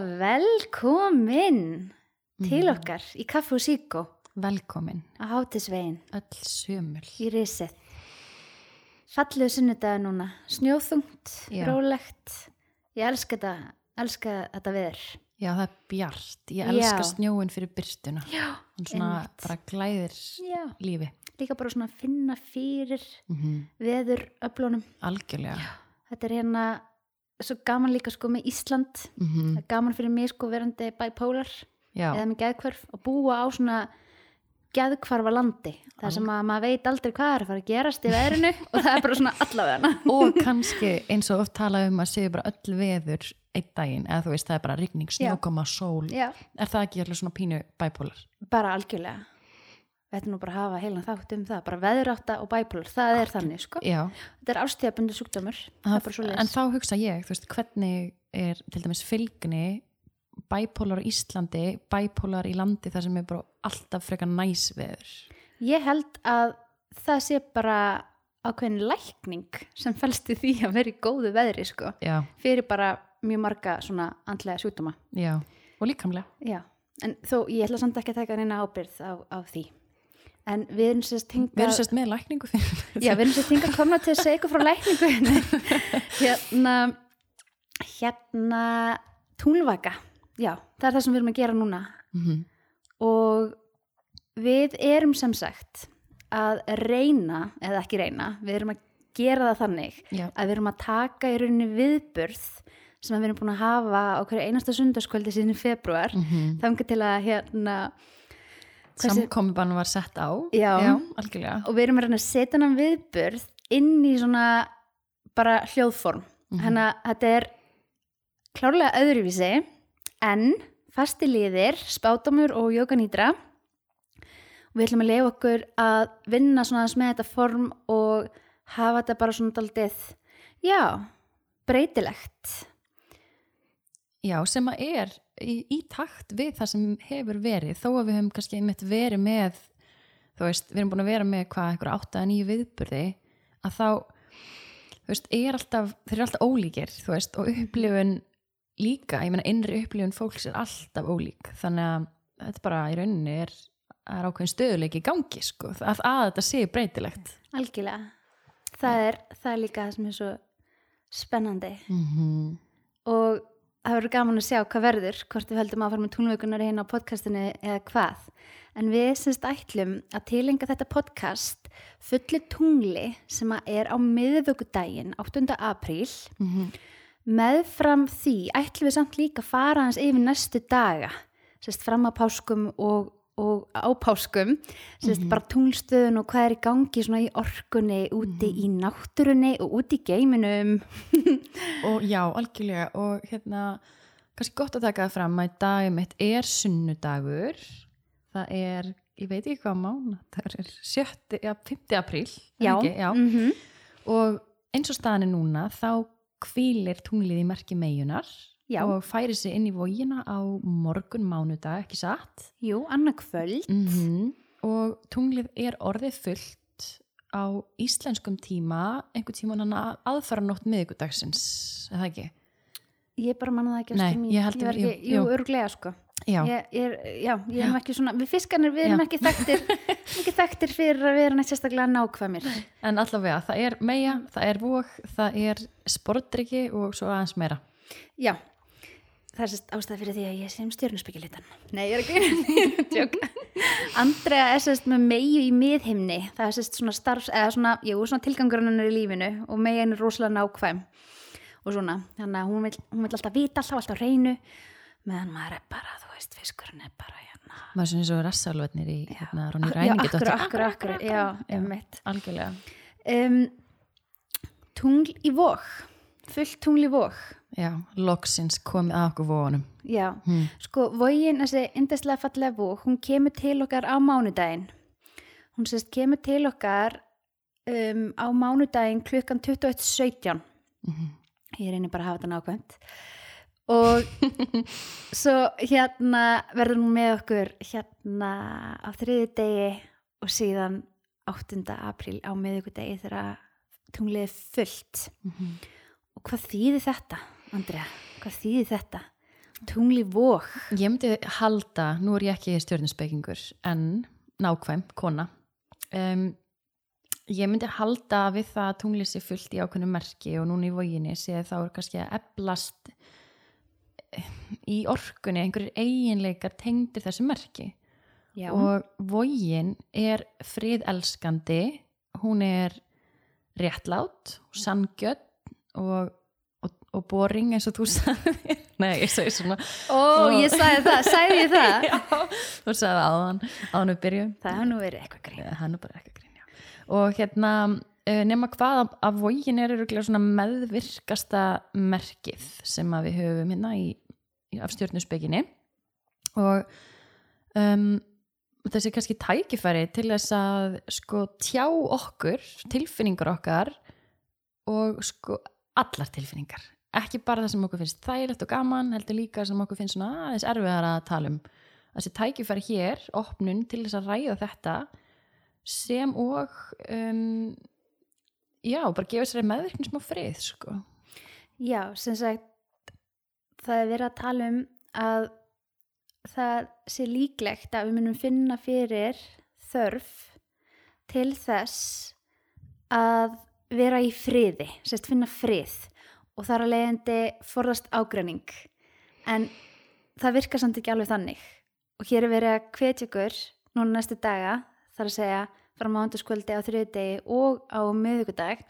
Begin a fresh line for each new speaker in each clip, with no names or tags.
velkomin til
Mhm.
okkar í Kaffu og Síkó
Velkomin,
á Hátisvegin
öll sömul.
í Rísið. Fallegu sunnudaga núna, snjóþungt,
Já.
rólegt. Ég elska þetta, elska þetta veður.
Já, það er bjart. Ég elska
Já.
snjóin fyrir byrstuna.
Já,
Hann svona
einmitt.
bara glæðir
Já.
lífi.
Líka bara svona að finna fyrir
Mm
veður öflunum.
Algjörlega.
Þetta er hérna svo gaman líka sko með Ísland.
Mm
er gaman fyrir mig sko verandi bipolar.
Já,
eða með geðkvarf og búa á svona geðkvarfa landi þar sem að maður veit aldrei hvað er að fara að gerast í veðrinu og það er bara svona allavega
og kannski eins og oft tala um að séu bara öll veður einn daginn, eða þú veist, það er bara rigning, snjókoma, sól.
Já,
Er það ekki alveg svona pínu bæpólar?
bara algjörlega Er nú bara að hafa heilan þátt um það bara veðurátta og bipolar, það er þannig sko Þetta er er bara svo
en þá hugsa ég, þú veist, hvernig er til dæmis fylgni bæpólar á Íslandi, bæpólar í landi þar sem er bara alltaf frekar næs veður.
Ég held að það sé bara ákveðin lækning sem fælst í því að vera í góðu veðri sko
Já,
fyrir bara mjög marga svona andlega sjúkdóma
já, og líkamlega.
Já, en þó ég ætla samt ekki að taka neina ábyrð á, á því. En við erum sérst
Við
hingað...
erum sérst með lækningu fyrir.
Já, við erum sérst hingað komna til að segja ykkur frá lækningu. hérna, hérna, túnvaka. Já, það er það sem við erum að gera núna.
Mm
Og við erum sem sagt að reyna, eða ekki reyna, við erum að gera það þannig
Já,
að við erum að taka í rauninni viðburð sem við erum búin að hafa á hverju einasta sundarskvöldi síðan í februar.
mm -hmm.
Þannig til að hérna
Samkomibann var sett á.
Já.
algjörlega.
og við erum að reyna að setja hann viðburð inn í svona bara hljóðform
Mhm.
þannig að þetta er klárlega öðruvísi en fasti liðir, spátumur og jókanýtra og við ætlum að leiða okkur að vinna svona aðeins með þetta form og hafa þetta bara svona daldið já, breytilegt
Já, sem að er í, í takt við það sem hefur verið, þó að við höfum kannski einmitt verið með, þú veist, við erum búin að vera með hvað, eitthvað átta að nýju viðburði, að þá, þú veist, er alltaf, þeir eru alltaf ólíkir, þú veist, og upplifun líka, ég meina, innri upplifun fólks er alltaf ólík, þannig að þetta bara í rauninni er, er ákveðin stöðuleiki í gangi, sko, að, að þetta sé breytilegt.
algjörlega það er, það er líka það sem er svo spennandi
Mm -hmm.
og það verður gaman að sjá hvað verður hvort við höldum áfram með tónleikunar hérna á podcastinu eða hvað en við semst ætlum að tilenga þetta podcast fulli tungli sem að er á miðvöggudaginn 8. apríl meðfram því ætlum við samt líka að fara hans yfir næstu daga sérst fram að páskum og, og á páskum sérst bara tunglstöðun og hvað er í gangi svona í orkunni úti í náttúrunni og úti í geiminum
og já, algjörlega og hérna, kannski gott að taka það fram að í dag mitt er sunnudagur það er, ég veit ekki hvað mán það er 7, ja, 5. apríl
Já.
ekki? já.
Mhm.
og eins og staðan er núna þá hvílir tunglið í merki meigunar
Já.
og færi sig inn í vógina á morgun mánudag, ekki satt
Jú, annað kvöld.
mm og tunglið er orðið fullt á íslenskum tíma einhver tíma hann aðfara nótt miðgudagsins, er það ekki?
Ég bara manna það ekki
Nei, ég að- jú,
ekki, jú,
jú.
örglega sko.
Já,
Ég, ég já, ég er ekki svona, við fiskarnir, við erum ekki þekktir, ekki þekktir fyrir að vera nætt sérstaklega nákvæmir.
En allavega, það er meja, það er vók, það er sportryggi og svo aðeins meira.
Já, það er sérst ástæða fyrir því að ég sé um stjórnusbyggjulitan. Nei, ég er ekki. Andrea er sérst með meiu í miðhimni, það er sérst svona starfs, eða svona, jú, svona tilgangurinn hennar í lífinu og megin er rosalega nákvæm og svona, þannig að hún vil, hún vil alltaf vita alltaf, alltaf á hreinu, meðan maður er bara, þú veist, fiskurinn er bara hérna.
Maður sem er svo rassalvetnir í hérna Róni
Já,
Ræningi
akkur, akkur, akkur, já, einmitt.
Algjörlega.
Um, tungl í vóg, fullt tungl í vóg,
Já, loksins komið að okkur vónum.
já.
Hmm.
Sko, vógin, þessi indeslega fallega vóg, hún kemur til okkar á mánudaginn. Hún sérst kemur til okkar um, á mánudaginn klukkan 21.17.
Mhm.
Ég reyni bara að hafa þetta nákvæmt. Og svo hérna verður hún með okkur hérna á þriði degi og síðan 8. apríl á miðugudegi þegar tunglið er fullt.
Mhm.
Og hvað þýðir þetta? Andrea, hvað þýðir þetta? Tungli vók.
Ég myndi halda, nú er ég ekki stjórnusbyggingur en nákvæm, kona um, ég myndi halda við það að tunglið sé fullt í ákveðnu merki og núna í voginni sé þá er kannski að eblast í orkunni einhverjir eiginleikar tengdir þessu merki
Já.
og vogin er friðelskandi hún er réttlát sanngjöld og, og, og boring eins og þú sagði nei, ég segi svona.
Ó, ég sagði það, sagði ég það?
já, þú sagði áðan áðan við byrjum.
Það hefur nú verið eitthvað.
Ja, hann er bara ekki að grinja og hérna eh, nema hvað af, vogin er svona meðvirkasta merkið sem að við höfum hérna í, í af stjórnusbygginni og um, þessi kannski tækifæri til þess að sko tjá okkur tilfinningar okkar og sko allar tilfinningar ekki bara það sem okkur finnst þægilegt og gaman heldur líka sem okkur finnst svona aðeins erfiðar að tala um þessi tækifæri hér, opnun til þess að ræða þetta sem og um, já, bara gefa sér meðvirkni smá frið sko.
Já, sem sagt, það er verið að tala um að það sé líklegt að við munum finna fyrir þörf til þess að vera í friði, sérst finna frið og þar að leiðandi forðast ágræning en það virkar samt ekki alveg þannig. Og hér er verið að hvetja ykkur núna næstu daga, þar að segja frá mándaskvöldi á þriðdegi og á miðugudag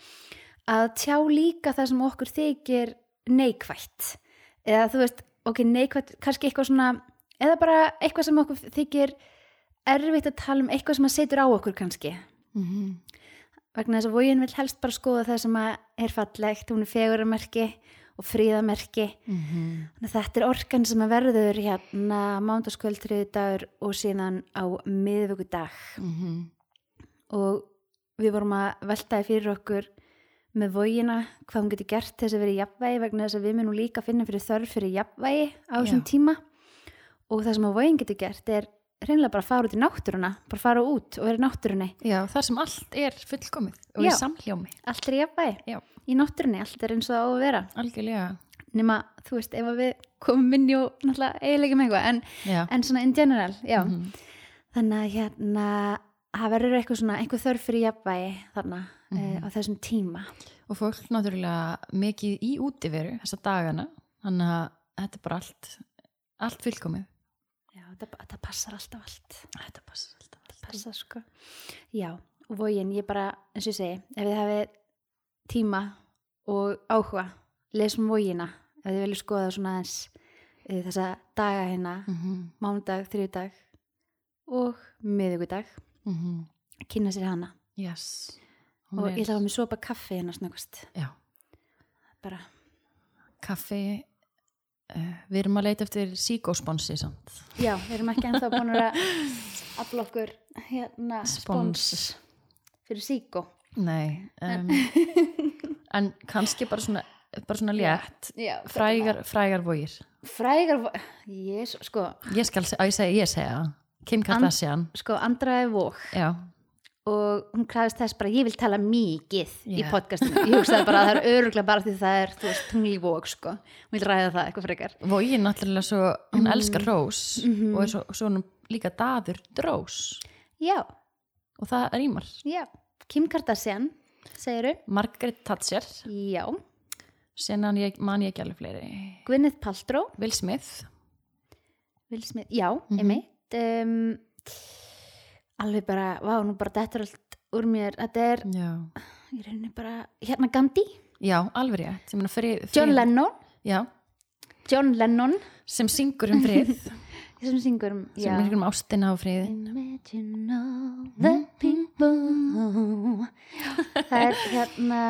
að tjá líka það sem okkur þykir neikvætt. Eða þú veist, ok, neikvætt kannski eitthvað svona, eða bara eitthvað sem okkur þykir erfitt að tala um eitthvað sem að setur á okkur kannski.
Mm -hmm.
Vegna þess að vógin vil helst bara skoða það sem er fallegt, hún er feguramerki og fríðamerki
Mm -hmm.
Þetta er orkan sem að verður hérna mándaskvöld þriðdagur og síðan á miðvöggudag
Mm
og við vorum að veltaði fyrir okkur með vógina hvað hún getur gert þess að vera í jafnvægi vegna þess að við munum líka finna fyrir þörf fyrir jafnvægi á þessum tíma. Og það sem að vógin getur gert er reynilega bara fara út í náttúruna bara fara út og vera í náttúrunni.
Já, þar sem allt er fullkomið og
Já.
í samhljómi.
Allt er í jafnvægi,
Já.
í náttúrunni allt er eins og það á að vera.
Algjörlega.
Nema, þú veist, ef að við komum inn og náttúrulega eiginlega með eitthvað en,
Já.
en svona in general, já.
Mhm.
þannig að hérna það verður eitthvað svona, einhver þörf fyrir jafnvægi þarna mm á þessum tíma.
Og fólk náttúrulega mikið í útiveru þessa dagana þannig að þetta er bara allt allt fullkomið
þetta, þetta passar alltaf allt.
Þetta passar alltaf allt.
Passar sko. Já, og vógin, ég bara, eins og ég segi ef þið hafið tíma og áhuga, lesum vógina ef þið viljið skoða svona eins þessa daga hérna
mm -hmm.
mánudag, þriðdag og miðugudag
Mm -hmm.
kynna sér hana.
Yes.
Og ég hafa mig sopa kaffi hérna snöggast
Já.
bara,
kaffi við erum að leita eftir síkósponsi samt.
Já, við erum ekki ennþá búin að afla okkur hérna
Spons.
fyrir síkó
nei um, en kannski bara svona bara svona létt.
já,
frægar, frægar vógir
frægar vo- Jesú, sko,
ég skal að ég segja, ég segja. Kim Kardashian.
sko Andraði Vók
já,
og hún krafist þess bara ég vil tala mikið í
Já.
podcastinu. Ég hugsaði bara að það er öruglega bara því það er þú veist, tungli Vók sko. Hún vil ræða það eitthvað frekar.
Vógin náttúrulega svo hún elskar rós
Mhm.
og er svo, svo hún líka daður drós.
Já,
og það rýmar
já, Kim Kardashian segiru,
Margaret Thatcher.
Já.
Senan ég, man ég ekki alveg fleiri.
Gwyneth Paltrow.
Will Smith.
Will Smith, já,
Mhm.
einmitt. Um, alveg bara vá, nú bara þetta er allt úr mér. Þetta er,
já,
ég reyni bara hérna Gandhi,
já alveg rétt. Ég meina frið,
John Lennon.
Já,
John Lennon.
Sem syngur um frið.
Sem syngur um,
sem syngur um ástina og frið.
Imagine all the people. Það er hérna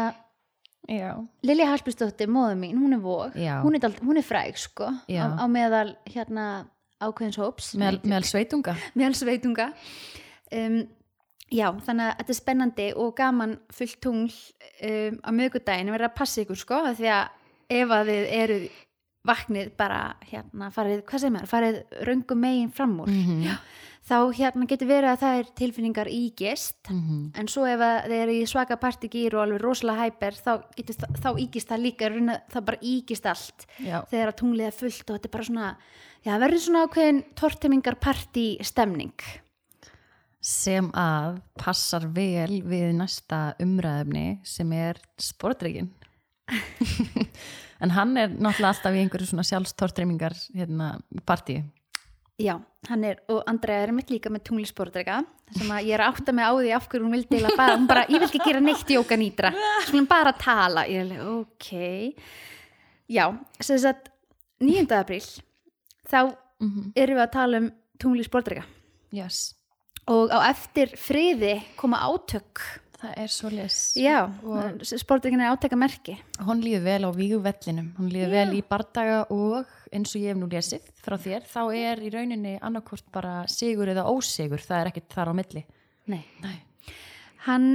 já,
Lilja Hallbjörnsdóttir, móður mín, hún er
Já.
hún er, hún er fræg sko
Já.
á, á meðal hérna ákveðins hóps.
Meðal, meðal sveitunga.
meðal sveitunga um, já, þannig að þetta er spennandi og gaman fullt tungl um, á mögudaginn verður að passa ykkur sko því að ef að þið eru vaknið bara hérna farið, hvað segir maður, farið röngum megin fram úr
Mhm.
þá hérna getur verið að það er tilfinningar ígist
Mhm.
en svo ef að þeir eru í svaka partigýr og alveg rosalega hæper þá, það- þá ígist það líka raun að það bara ígist allt
Já.
þegar að tunglið er fullt og þetta er bara svona já, það verður svona ákveðin tortimingar partí stemning
sem að passar vel við næsta umræðefni sem er sportreikin en hann er náttúrulega alltaf í einhverju svona sjálfstortreimingar hérna, partí.
Já, hann er, og Andrea er mitt líka með tunglisportreika sem að ég er að átta mig á því af hverju hún vildi eiginlega bara, hún bara, ég vil ekki gera neitt jóka nýtra, skulum bara tala. Ég er alveg, ok. Já, sem sagt 9. apríl þá
mm
erum við að tala um tunglisportreika
yes.
Og á eftir friði koma átök.
Það er svo les
sportreikin er áteka merki
hún líður vel á víguvellinum hún líður vel í bardaga og eins og ég hef nú lesið frá þér þá er í rauninni annarkvort bara sigur eða ósigur, það er ekkert þar á milli.
Nei.
Nei.
Hann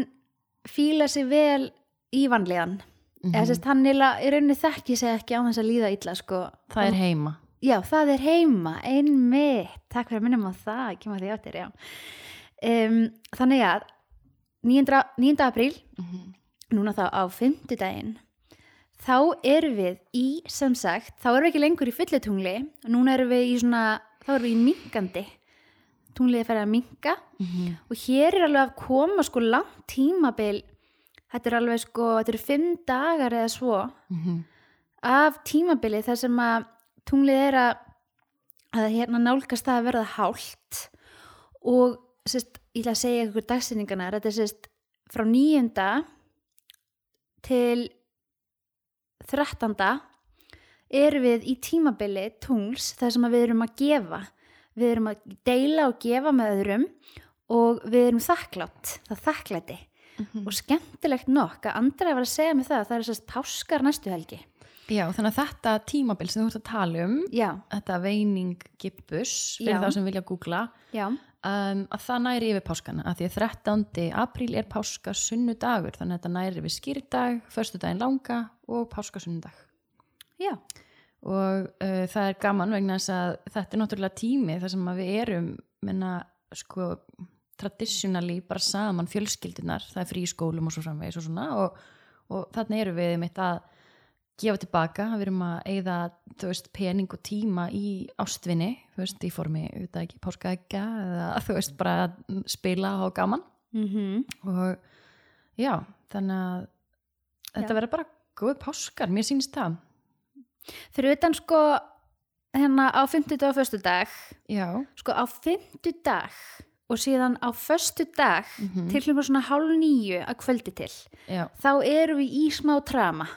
fíla sig vel í vanlíðan. Eða sérst hann er rauninni þekki sig ekki á þess að líða illa sko.
Það er heima
Já, það er heima, einmitt, takk fyrir að minnum á það, ekki maður því áttir, já. Um, þannig að 9. 9. apríl,
Mhm.
núna þá á fimmtudaginn, þá erum við í, sem sagt, þá erum við ekki lengur í fullutungli, núna erum við í svona, þá erum við í minkandi, tunglið er ferið að minka
Mhm.
og hér er alveg að koma sko langt tímabil, þetta er alveg sko, þetta eru fimm dagar eða svo,
Mhm.
af tímabili þar sem að tunglið er að, að hérna nálgast það að verða hált og sérst, ég ætla að segja ykkur dagsinningarnar, þetta er sérst frá nýjunda til þrettanda erum við í tímabili tungls þar sem að við erum að gefa. Við erum að deila og gefa með öðrum og við erum þakklátt það þakklæti.
Mhm.
og skemmtilegt nokk að andra var að segja mig það það er sérst páskar næstu helgi
Já, þannig að þetta tímabil sem þú ert að tala um
já,
þetta veining gibbus fyrir þá sem vilja googla
já,
um, að það næri yfir páskana að því að 13. apríl er páska sunnudagur þannig að þetta næri yfir skýrdag förstudaginn langa og páska sunnudag.
Já.
Og uh, það er gaman vegna þess að þetta er náttúrulega tími þar sem að við erum menna sko traditionally bara saman fjölskyldunar það er frí skólum og svo framvegis og svona og, og þannig eru við mitt að gefa tilbaka, við erum að eigða veist, pening og tíma í ástvinni, þú veist, í formi auðvitað ekki páskaækja eða þú veist bara að spila og gaman.
Mm
og já, þannig að þetta verður bara góð páskar, mér sýnist það.
Fyrir utan sko hérna á 50 og föstu dag
já,
sko á 50 dag og síðan á föstu dag
Mhm.
til hljóma svona hálf nýju að kvöldi til
já,
þá erum við í smá trama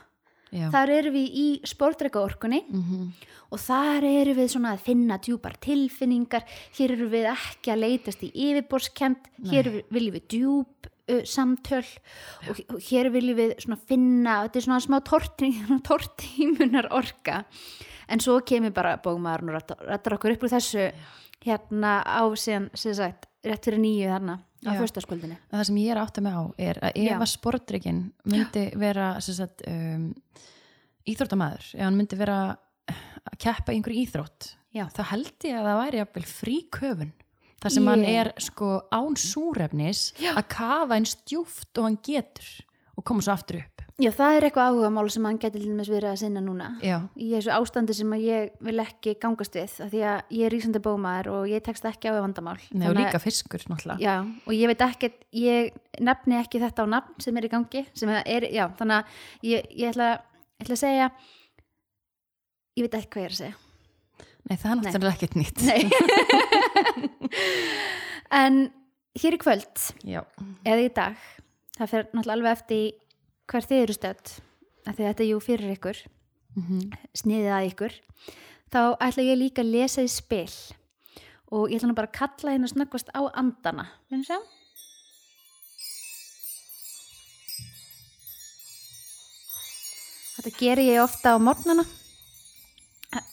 já.
Þar erum við í sportreika orkunni
mm
og þar erum við svona að finna djúpar tilfinningar. Hér erum við ekki að leitast í yfirborskend hér við- viljum við djúp uh, samtöl og, og hér viljum við svona finna þetta er svona smá tortímunar orka en svo kemur bara bókmaðurinn og rættar- okkur upp úr þessu hérna á síðan sem sagt rétt fyrir nýju þarna á
Já.
fyrstaskvöldinu
það sem ég er átt að með á er að ef
Já.
að sportreikin myndi vera sem sagt, um, íþróttamæður ef hann myndi vera að keppa í einhverju íþrótt
Já.
þá held ég að það væri jafnvel frí köfun þar sem hann
Ég-
er sko án súrefnis að kafa eins djúft og hann getur og koma svo aftur upp.
Já, það er eitthvað áhugamál sem hann getur dæmis verið að sinna núna.
Já,
í þessu ástandi sem ég vil ekki gangast við af því að ég er rísandi bómaður og ég tekst ekki á vandamál.
Nei, og líka fiskur náttúrulega.
Já, og ég veit ekki, ég nefni ekki þetta á nafn sem er í gangi sem er, já, þannig að ég, ég, ætla, ég ætla að segja ég veit ekki hvað ég er að segja.
Nei, það er náttúrulega ekkert nýtt.
Nei. En hér í kvöld
Já,
eða í dag það fer náttúrulega alveg eftir hver þið eru að þetta er jú fyrir ykkur
mm
sniðið að ykkur. Þá ætla ég líka að lesa í spil og ég ætla nú bara að kalla hérna snöggvast á andana. Við sjá? Þetta geri ég ofta á morgnana.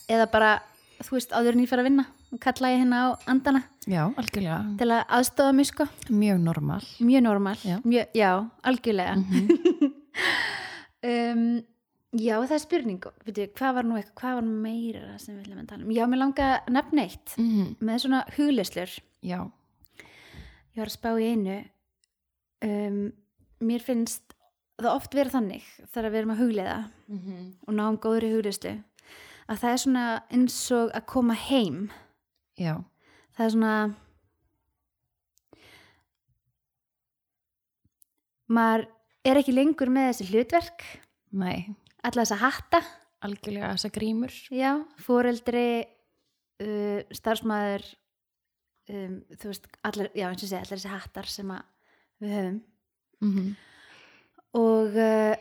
Eða bara, þú veist, áður en ég fer að vinna kalla ég hérna á andana
já algjörlega.
Til að aðstofa mig sko.
Mjög normal.
Mjög normal,
Já.
Mjög, já algjörlega.
Mm
um, Já, það er spurning, veitu, hvað var nú eitthvað, hvað var meira sem við viljum að tala um? Já, mér langa að nefna eitt
mm
með svona hugleslur.
já,
Ég var að spá í einu. Um, mér finnst það oft vera þannig þegar við erum að hugleiða og náum góðri hugleslu að það er svona eins og að koma heim.
Já,
Það er svona, maður er ekki lengur með þessi hlutverk,
nei.
Alla þessa hatta.
algjörlega þessa grímur.
Já, fóreldri, uh, starfsmæður, um, þú veist, allir, já eins og segja, allir þessi hattar sem að við höfum.
mm
Og uh,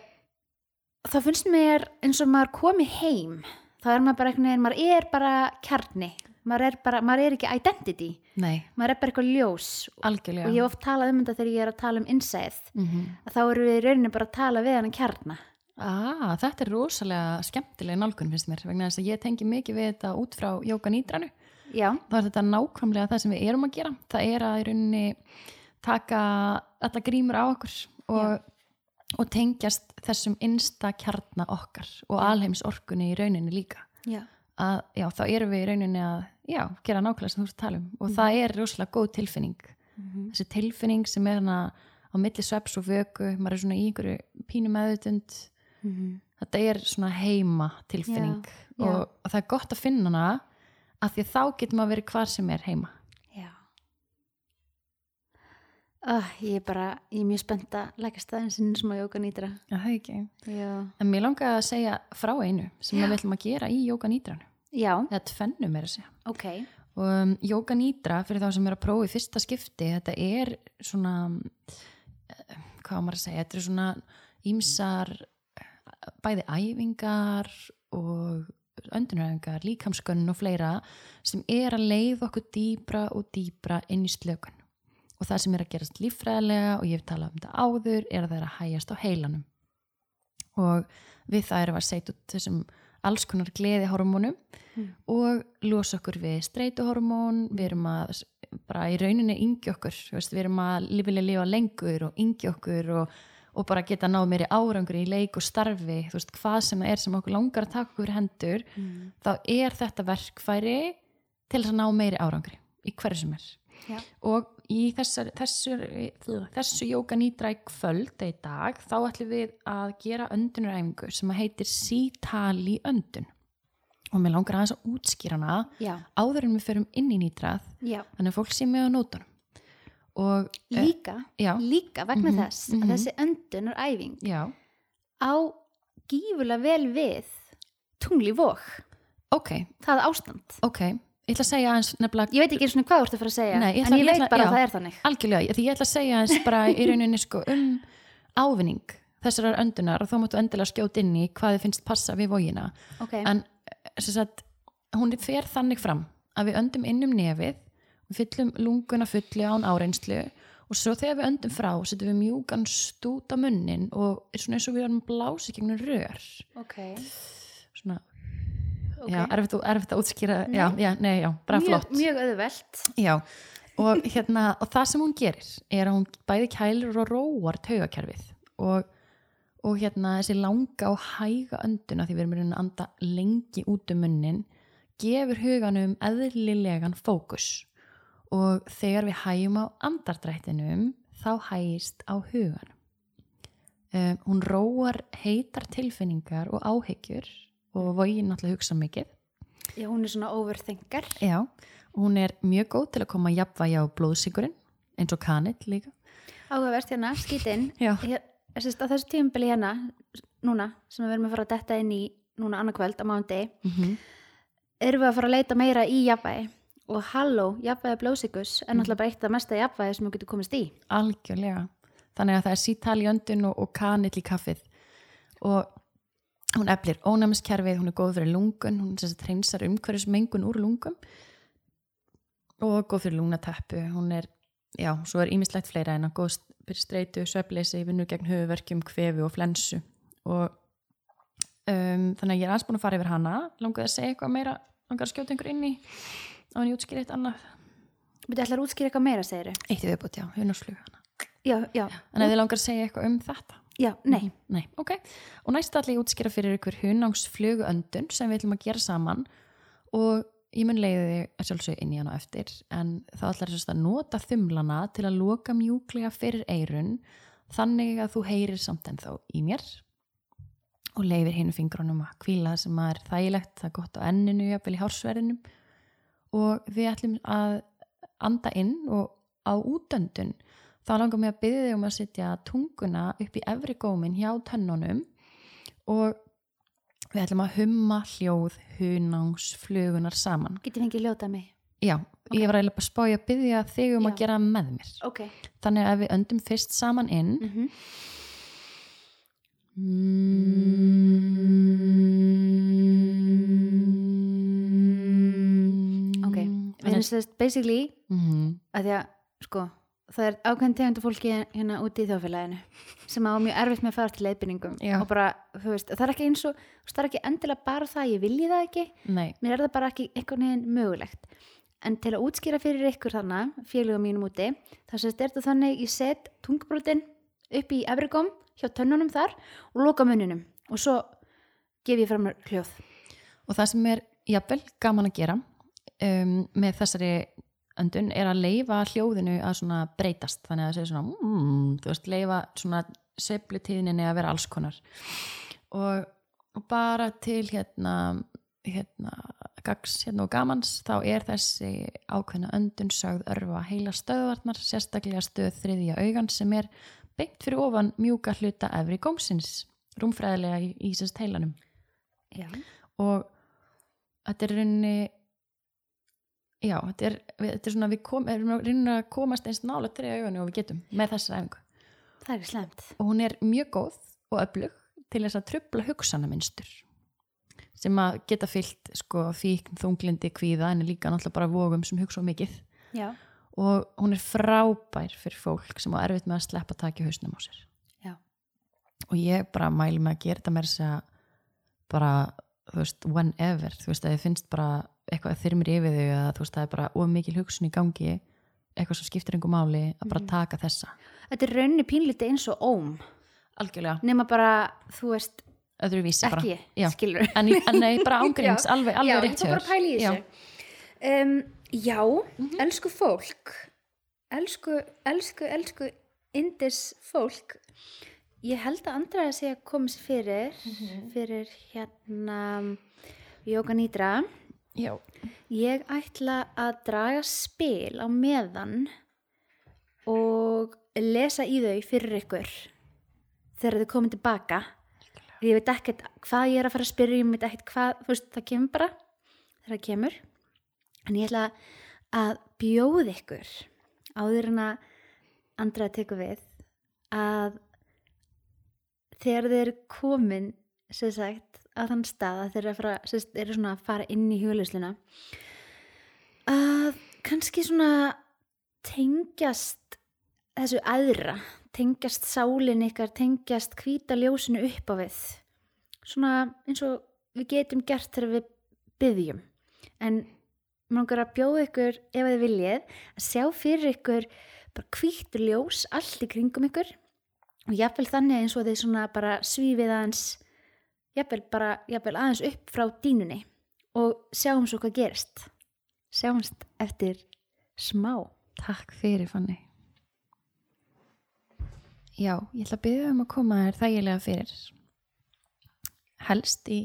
þá finnst mér eins og maður komi heim, þá er maður bara einhvern veginn, maður er bara kjarni, maður er, bara, maður er ekki identity,
nei,
maður er bara eitthvað ljós.
algjörlega.
Og ég hef oft talað um þetta þegar ég er að tala um innsæð,
mm
að þá eru við í rauninni bara að tala við hann kjarna.
ah, þetta er rosalega skemmtilega nálgun finnst mér, vegna þess að ég tengi mikið við þetta út frá jóka nýdranu
Já,
þá er þetta nákvæmlega það sem við erum að gera. Það er að í rauninni taka alla grímur á okkur og, og tengjast þessum innsta kjarna okkar og alheims orkunni í rauninni líka.
Já,
að já, þá erum við í rauninni að já, gera nákvæmlega sem þú ert að tala um og það er rosalega góð tilfinning þessi tilfinning sem er hana á milli sveps og vöku, maður er svona í einhverju pínu meðutund þetta er svona heima tilfinning
Já, já.
og, og það er gott að finna hana af því að þá getur maður verið hvar sem er heima
já. Uh, ég er bara, ég er mjög spennt að leggja staðin sinni sem að jóka nýtra.
Já, það er ekki. En mér langar að segja frá einu sem við ætlum að gera í Jóka Nýdranu.
Já,
Eða tvennu meira að segja.
ok.
Og um, Jóka Nýdra, fyrir þá sem er að prófa í fyrsta skipti, þetta er svona, eh, hvað á maður að segja, þetta er svona ímsar bæði æfingar og öndunæfingar, líkamskönn og fleira sem er að leiða okkur dýbra og dýbra inn í slökun. Og það sem er að gerast líffræðilega og ég hef talað um þetta áður er að það er að hægjast á heilanum. Og við það erum að setja út þessum alls konar gleðihormónum og losa okkur við streituhormón, við erum að bara í rauninni yngja okkur, veist, við erum að vilja lifa lengur og yngja okkur og, og bara geta náð meiri árangur í leik og starfi, þú veist, hvað sem það er sem okkur langar að taka okkur hendur, þá er þetta verkfæri til að ná meiri árangri í hverju sem er.
Já.
Og í þessar, þessu, þessu jóka nýtra í kvöld í dag, þá ætlum við að gera öndunaræfingu sem heitir sítali öndun. Og mér langar aðeins að útskýra hana
Já,
áður en við förum inn í nýtrað,
já.
þannig að fólk sé með á nótunum. Og, eh,
Líka,
já.
líka vegna
Mhm,
þess
mhm.
að þessi öndunaræfing
já,
á gífulega vel við tungli vók,
ok,
það ástand.
ok, ég ætla að segja aðeins nefnilega
Ég veit ekki eins og hvað þú ert að fara að segja,
Nei, ég ætla-
en ég
ég
veit
ætla-
bara
já.
að það er þannig.
algjörlega, því ég ætla að segja aðeins bara í rauninni sko um ávinning þessarar öndunar og þá máttu endilega skjóta inn í hvað þið finnst passa við vógina
Ok,
en sem sagt, hún fer þannig fram að við öndum inn um nefið við fyllum lunguna fulli án áreynslu og svo þegar við öndum frá setjum við mjúkan stút á munnin og er svona eins og við erum blási gegnum rör
ok.
svona,
ok.
já, erfitt, erfitt að útskýra já, já, nei, já, bara
mjög,
flott
Mjög auðvelt.
Já, og, hérna, og það sem hún gerir er að hún bæði kælir og róar taugakerfið og, og hérna þessi langa og hæga önduna því við erum að anda lengi út um munnin gefur huganum eðlilegan fókus og þegar við hægjum á andardrættinum þá hægist á huganum. Um, hún róar heitar tilfinningar og áhyggjur og vogin náttúrulega hugsa mikið
Já, hún er svona overthinker.
Já, hún er mjög góð til að koma að jafnvægi á blóðsíkurinn eins og kanill líka.
Áhugavert hérna, skítinn. Þessu tímabili hérna, núna, sem við erum að fara að detta inn í núna annarkvöld á mándi,
Mm -hmm.
erum við að fara að leita meira í jafnvægi. Og halló, jafnvægi blóðsikus er náttúrulega bara eitt af mesta jafnvægi sem við getum komist í.
Algjörlega. Þannig að það er sítal í öndun og, og kanill í kaffið. Og hún eflir ónæmiskerfið, hún er góð fyrir lungun, hún hreinsar umhverfismengun úr lungum og góð fyrir lungnateppu. Hún er, já, svo er ímislegt fleira en að góð fyrir streitu, svefleysi, vinnu gegn höfuverkjum, kvefi og flensu. Og um, þannig að ég er aðeins búin að fara yfir hana. Langaði að segja eitthvað meira, langaði að skjóta einhver inn í á henni útskýra eitt annað.
Við ætlar að útskýra eitthvað meira, segir
Eitt í viðbútt, já, hunarsflug hana.
Já, já.
En ef þið langar að segja eitthvað um þetta?
Já, nei.
Nei, ok. Og næst ætla ég að útskýra fyrir ykkur hunangsflugu öndun sem við ætlum að gera saman og ég mun leiði þig að sjálfsög inn í hana eftir en þá ætlar þess að nota þumlana til að loka mjúklega fyrir eirun þannig að þú heyrir samt en þá í mér og leifir hinn fingrunum að kvíla sem er þægilegt, það er gott á enninu, jafnvel í hársverðinum og við ætlum að anda inn og á útöndun þá langar mig að byggja þig um að setja tunguna upp í efri gómin hjá tönnunum og við ætlum að humma hljóð hunangsflugunar saman.
Getið fengið ljóta mig.
Já, ég var eiginlega bara að spája að byggja þig um
Já.
að gera með mér.
Ok.
Þannig að við öndum fyrst saman inn
Mm -hmm. Ok, við erum sérst basically
mm
að því að sko það er ákveðin tegundu fólki hérna úti í þjóðfélaginu sem á mjög erfitt með að fara til leiðbynningum
Já.
og bara, þú veist, það er ekki eins og það er ekki endilega bara það, ég vilji það ekki.
Nei,
mér er það bara ekki einhvern veginn mögulegt. En til að útskýra fyrir ykkur þannig félugum mínum úti, sést er þetta þannig ég set tungbrotin upp í efrigóm hjá tönnunum þar og loka munninum og svo gef ég fram hljóð.
Og það sem er jafnvel gaman að gera um, með þessari öndun er að leifa hljóðinu að breytast. Þannig að það segir svona mm, þú veist, leifa svona sveiflutíðninni að vera alls konar. Og, og bara til hérna, hérna gags hérna og gamans þá er þessi ákveðna öndun sögð örfa heila stöðvarnar sérstaklega stöð þriðja augan sem er beint fyrir ofan mjúka hluta efri gómsins rúmfræðilega í, í sérst heilanum.
Já.
og þetta er rauninni já, þetta er, þetta er svona við kom, erum rauninni að komast eins nála til augunni og við getum með þessar æfingu
það er slemt
og hún er mjög góð og öflug til þess að trubla hugsanaminstur sem að geta fyllt sko fíkn, þunglindi, kvíða en líka náttúrulega bara vogum sem hugsa mikið
Já.
og hún er frábær fyrir fólk sem á erfitt með að sleppa taki hausnum á sér
Já.
og ég bara mæli með að gera þetta með þess að bara, þú veist, whenever þú veist, að þið finnst bara eitthvað þyrmir yfir þau eða þú veist, það er bara of mikil hugsun í gangi eitthvað sem skiptir einhver máli að bara taka þessa.
Þetta er rauninni pínlítið eins og óm.
Algjörlega,
nema bara, þú veist,
öðruvísi bara.
ekki
Já.
skilur
en, en nei, bara ángríns,
Já.
alveg,
Já,
alveg
ég
rétt hjá
að.
Já.
um, Já, elsku fólk elsku, elsku, elsku indis fólk. Ég held að Andræða sé að koma sér fyrir fyrir hérna Jóka Nýdra
Já.
ég ætla að draga spil á meðan og lesa í þau fyrir ykkur þegar þau komið tilbaka ég veit ekkert hvað ég er að fara að spyrja ég veit ekkert hvað, þú veist, það kemur bara þegar það kemur. En ég ætla að bjóða ykkur áður en að andra að teka við að þegar þeir komin sem sagt að þann stað að þeir eru, eru svona að fara inn í hjólusluna að kannski svona tengjast þessu aðra tengjast sálin ykkar tengjast hvíta ljósinu upp á við. Svona eins og við getum gert þegar við byggjum en mangur að bjóða ykkur ef þið viljið að sjá fyrir ykkur bara hvítur ljós allt í kringum ykkur. Og jafnvel þannig eins og þið svona bara svífið aðeins jafnvel bara jafnvel aðeins upp frá dínunni og sjáum svo hvað gerist. Sjáumst eftir smá.
Takk fyrir Fanny. Já, ég ætla að byrja um að koma þér þægilega fyrir. Helst í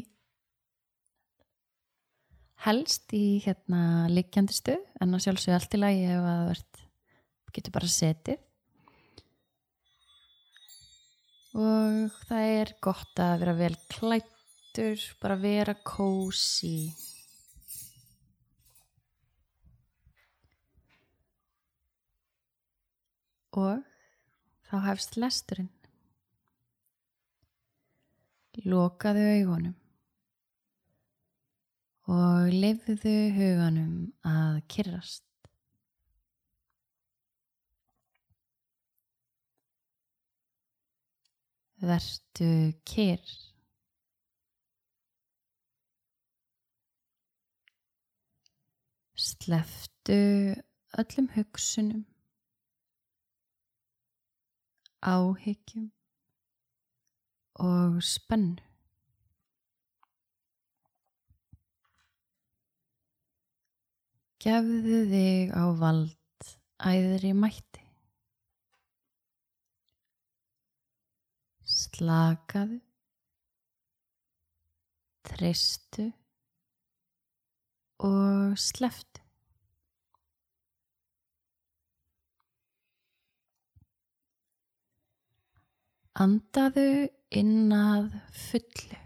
helst í hérna liggjandi stuð en að sjálfsögðu allt í lagi ef að það getur bara setið og það er gott að vera vel klættur bara vera kósi og þá hefst lesturinn. Lokaðu augunum og lifðu huganum að kyrrast. Vertu kyrr. Sleftu öllum hugsunum áhyggjum og spennu. Gefðu þig á vald æðri mætti. Slakaðu, treystu. Og sleftu. Andaðu innað fullu.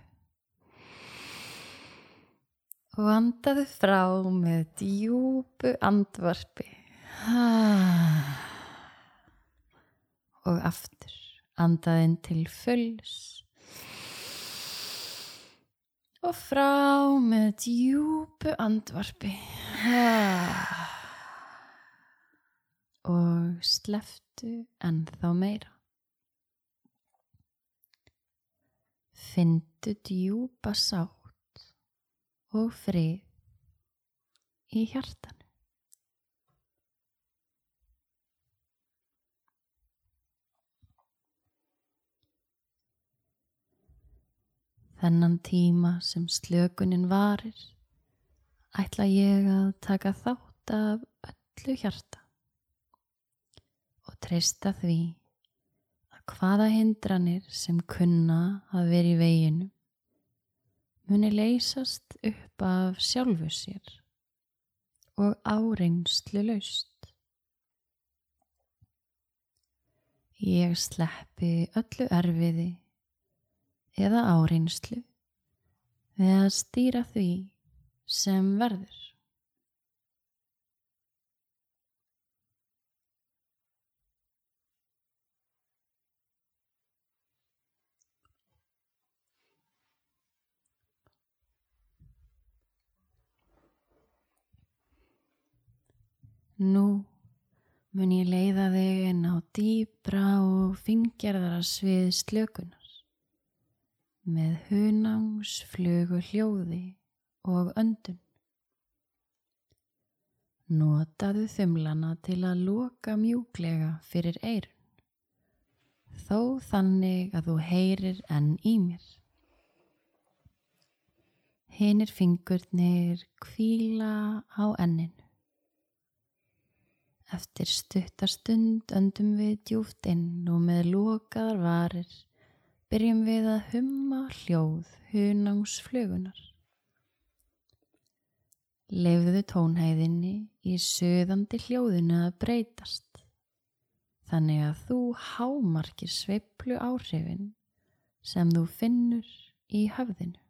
Og andaðu frá með djúbu andvarpi. Og aftur andaðinn til fulls og frá með djúbu andvarpi og sleftu ennþá meira. Findu djúpa sátt og frið í hjartanu. Þennan tíma sem slökunin varir, ætla ég að taka þátt af öllu hjarta og treysta því að hvaða hindranir sem kunna að vera í veginu muni leysast upp af sjálfu sér og áreinslu laust. Ég sleppi öllu erfiði eða áreinslu við að stýra því sem verður. Nú mun ég leiða þig inn á dýbra og fingjarðara svið slökunar með hunangs, flugu hljóði og öndun. Notaðu þumlana til að loka mjúglega fyrir eirun, þó þannig að þú heyrir enn í mér. Hinnir fingurnir kvíla á enninu. Eftir stuttarstund öndum við djúft inn og með lokaðar varir byrjum við að humma hljóð hunangsflugunar. Leifðu tónhæðinni í söðandi hljóðinu að breytast, þannig að þú hámarkir sveiplu áhrifin sem þú finnur í höfðinu.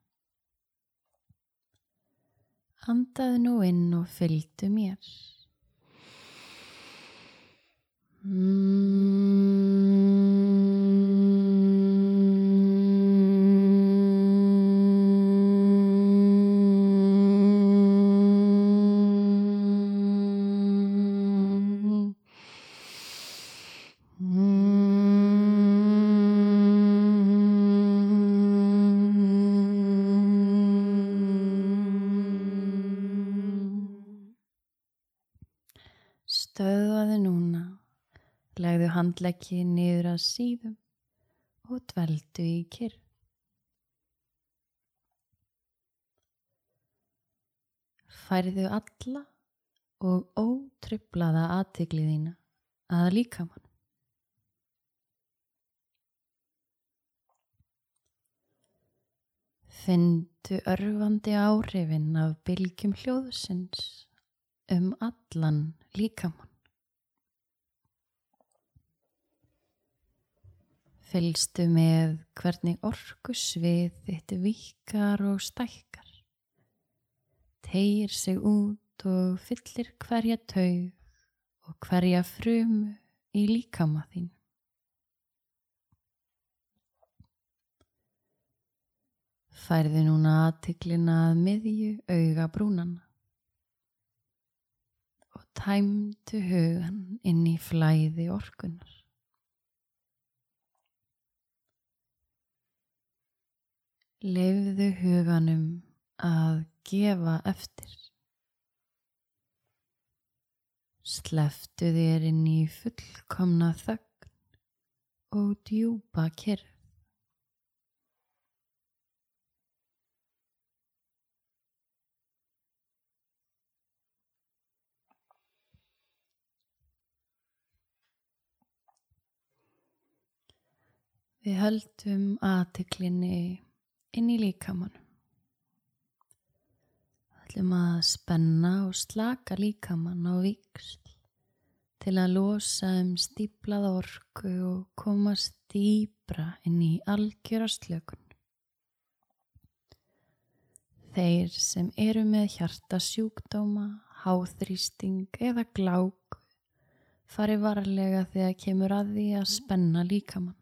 Andaðu nú inn og fylgdu mér. Stöðvaðu núna, legðu handleggi niður að síðum og dveldu í kyrr. Færðu alla og ótrublaða aðtiklið þína að líkamann. Findu örfandi áhrifin af bylgjum hljóðsins um allan líkamann. Fylgstu með hvernig orku svið þitt vikar og stækkar. Tegir sig út og fyllir hverja taug og hverja frumu í líkama þín. Færði núna aðtiklina að miðju auga brúnana tæmdu hugan inn í flæði orkunar. Leifðu huganum að gefa eftir. Sleftu þér inn í fullkomna þögn og djúpa kyrð. Við höldum aðtiklinni inn í líkamann. ætlum að spenna og slaka líkamann á viksl til að losa um stíplað orku og komast dýbra inn í algjöra slökun. Þeir sem eru með hjartasjúkdóma, háþrýsting eða glák fari varlega þegar kemur að því að spenna líkamann.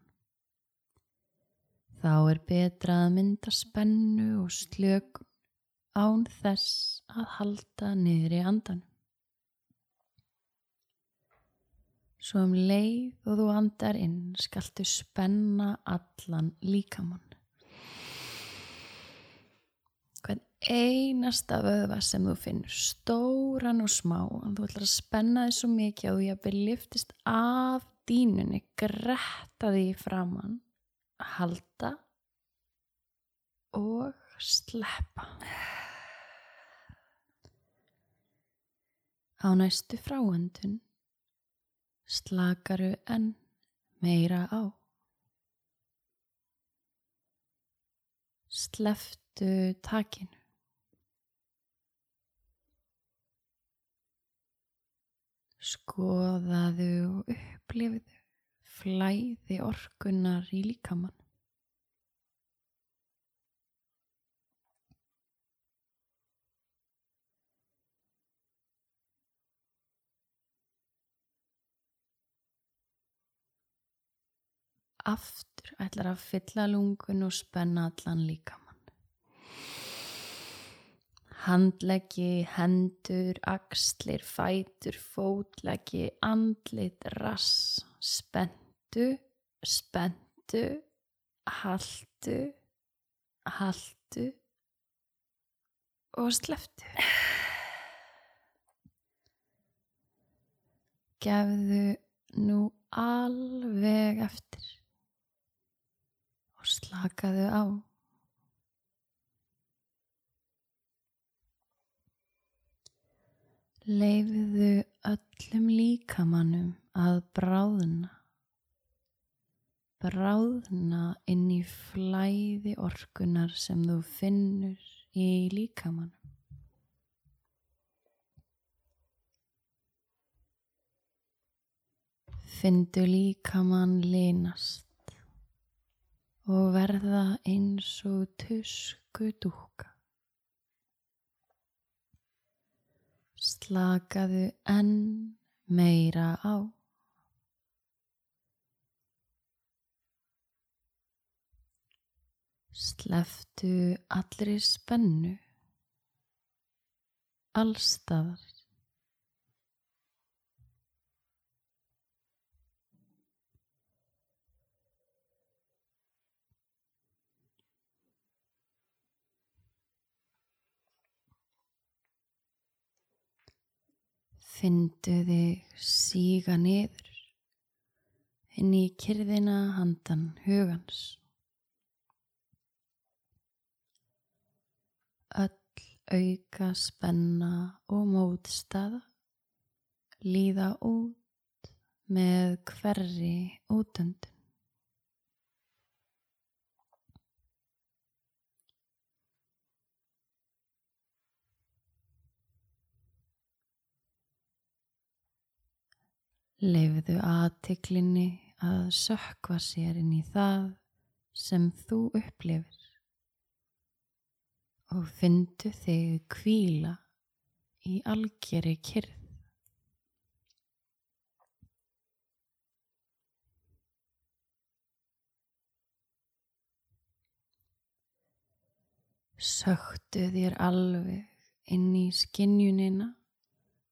Þá er betra að mynda spennu og slökun án þess að halda niður í andanum. Svo um leið og þú andar inn skaltu spenna allan líkamann. Hvern einasta vöðva sem þú finnur, stóran og smá, þú ætlar að spenna þig svo mikið að þú jafnir liftist af dínunni, gretta því framann, halda og sleppa. Á næstu fráöndun slakaru enn meira á. Sleftu takinu. Skoðaðu og upplifðu flæði orkunar í líkamann. aftur ætlar að fylla lungun og spenna allan líkamann. Handleggi, hendur, axlir, fætur, fótleggi, andlit, rass, spentu, spentu, haldu, haldu og sleftu. Gefðu nú alveg eftir og slakaðu á. Leifðu öllum líkamannum að bráðna. Bráðna inn í flæði orkunar sem þú finnur í líkamannum. Findu líkamann linast og verða eins og tusku dúka. Slakaðu enn meira á. Sleftu allri spennu, allstaðar. Fyndu þig síga niður inn í kyrðina handan hugans. Öll auka spenna og mótstaða líða út með hverri útöndun. Leifðu aðtiklinni að sökva sér inn í það sem þú upplifir og fyndu þig kvíla í algjeri kyrð. Söktu þér alveg inn í skinnjunina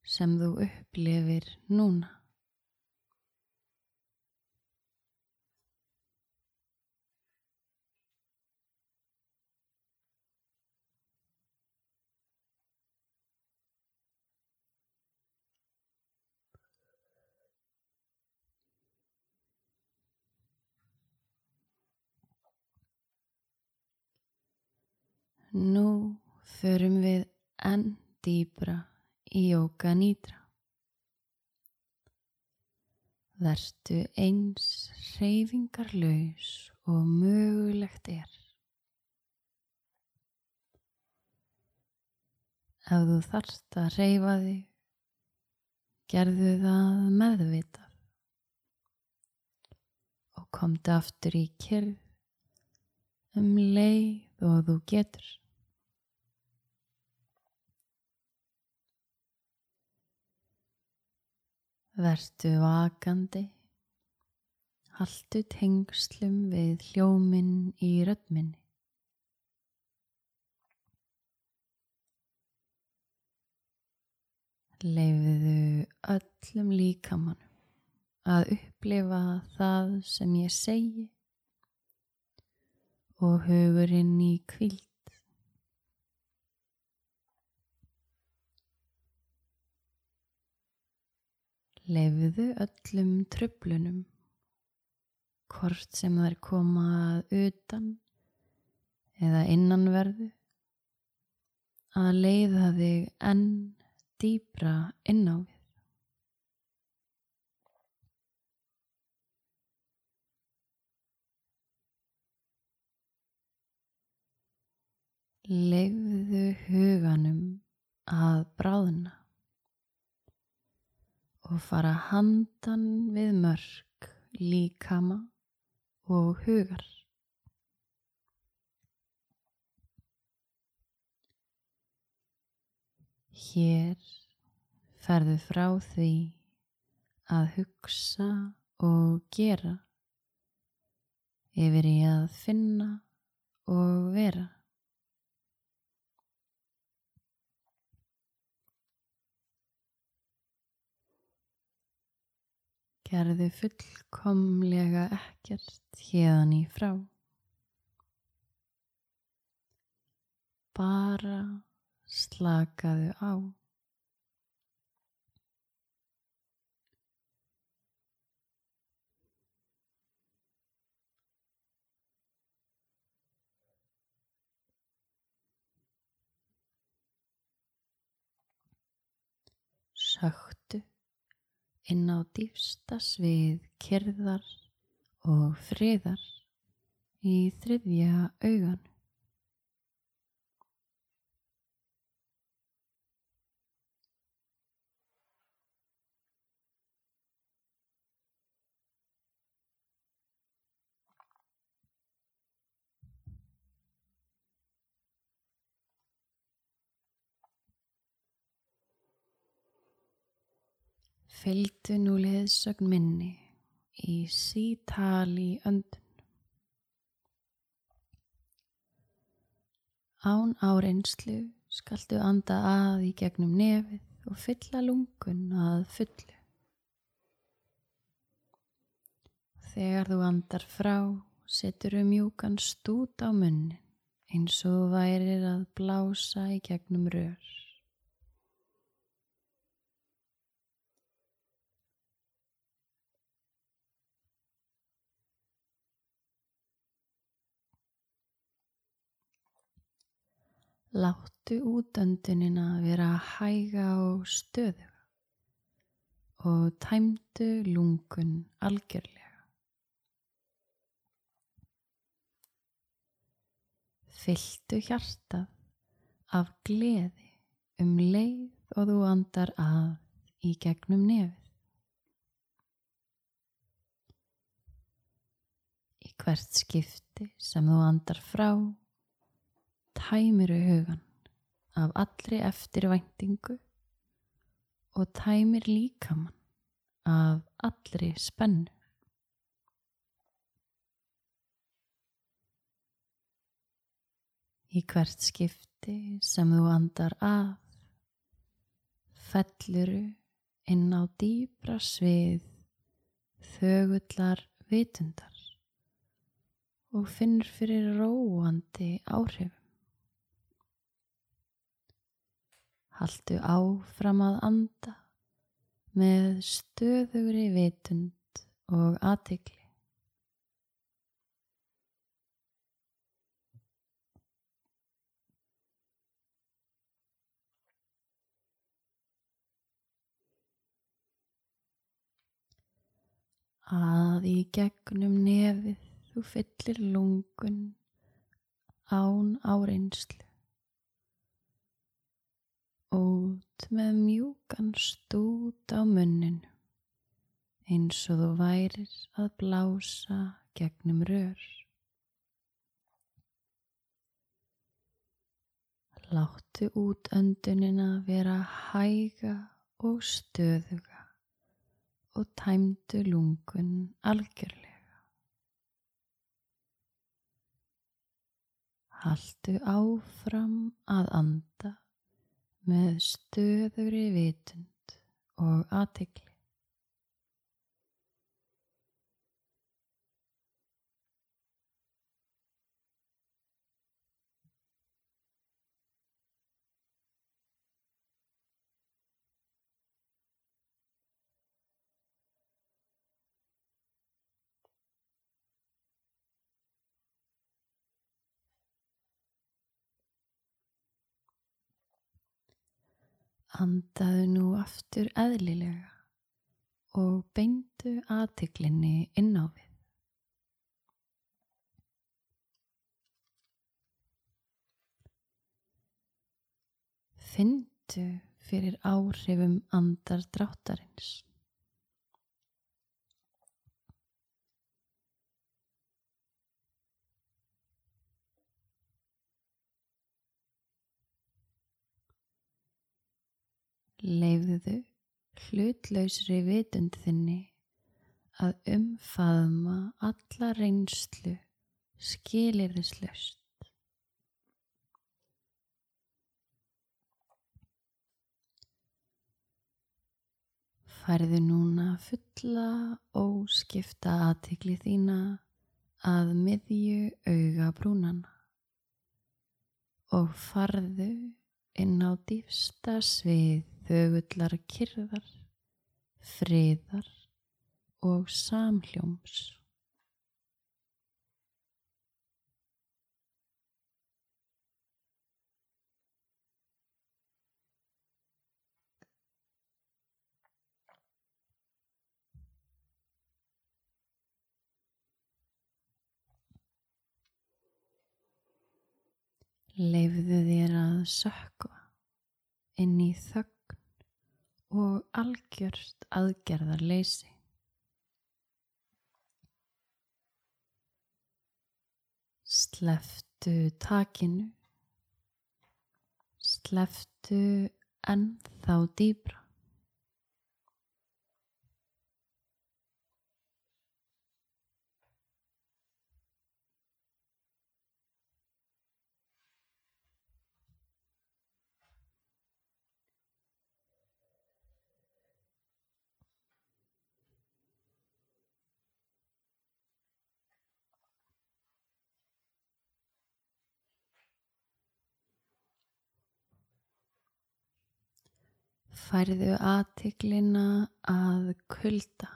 sem þú upplifir núna. Nú förum við enn dýbra í Jóka Nýdra. Vertu eins reyfingarlaus og mögulegt er. Ef þú þarft að reyfa þig, gerðu það meðvitað og komdu aftur í kyrð um leið og þú getur. Vertu vakandi, haltu tengslum við hljóminn í röddminni. Leifðu öllum líkamannum að upplifa það sem ég segi og hugurinn í kvíld. Leifðu öllum tröflunum, hvort sem þær koma að utan eða innanverðu, að leiða þig enn dýbra inn á við. Leifðu huganum að bráðna og fara handan við mörg líkama og hugar. Hér ferðu frá því að hugsa og gera yfir í að finna og vera. Gerðu fullkomlega ekkert hérðan í frá. Bara slakaðu á. Söktu inn á dýfsta svið kyrðar og friðar í þriðja augan. Fylgdu nú liðsögn minni í sítali öndun. Án áreinslu skaltu anda að í gegnum nefið og fylla lungun að fullu. Þegar þú andar frá, setur þú mjúkan stút á munnin eins og værir að blása í gegnum rör. Láttu útöndunina vera hæga og stöðuga og tæmdu lungun algjörlega. Fylltu hjartað af gleði um leið og þú andar að í gegnum nefið. Í hvert skipti sem þú andar frá tæmiru hugan af allri eftirvæntingu og tæmir líkamann af allri spennu. Í hvert skipti sem þú andar að, felluru inn á dýbra svið þögullar vitundar og finnur fyrir róandi áhrifum. Haltu áfram að anda með stöðugri vitund og aðtikli. Að í gegnum nefið þú fyllir lungun án áreinslu. Út með mjúkan stút á munninu eins og þú værir að blása gegnum rör. Láttu út öndunina vera hæga og stöðuga og tæmdu lungun algjörlega. Haltu áfram að anda með stöðugri vitund og aðtikli. Andaðu nú aftur eðlilega og beindu aðtiklinni inn á við. Findu fyrir áhrifum andardráttarins. Leifðu hlutlausri vitund þinni að umfaðma alla reynslu skilirðislaust. Færðu núna fulla óskipta aðtikli þína að miðju auga brúnana og farðu inn á dýfsta svið þögullar kyrðar, friðar og samhljóms. Leifðu þér að sökva inn í þögn og algjört aðgerðarleysi. Sleftu takinu, sleftu ennþá dýbra. Færðu aðtiklina að kulda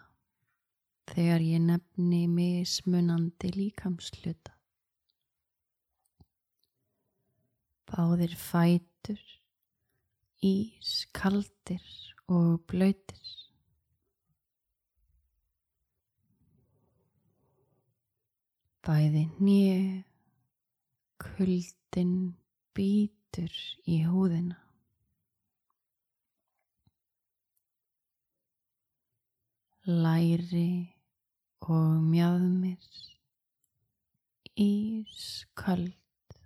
þegar ég nefni mismunandi líkamsluta. Báðir fætur, ís, kaldir og blöytir. Bæði nýju, kuldin býtur í húðina. Læri og mjöðmir, ísköld,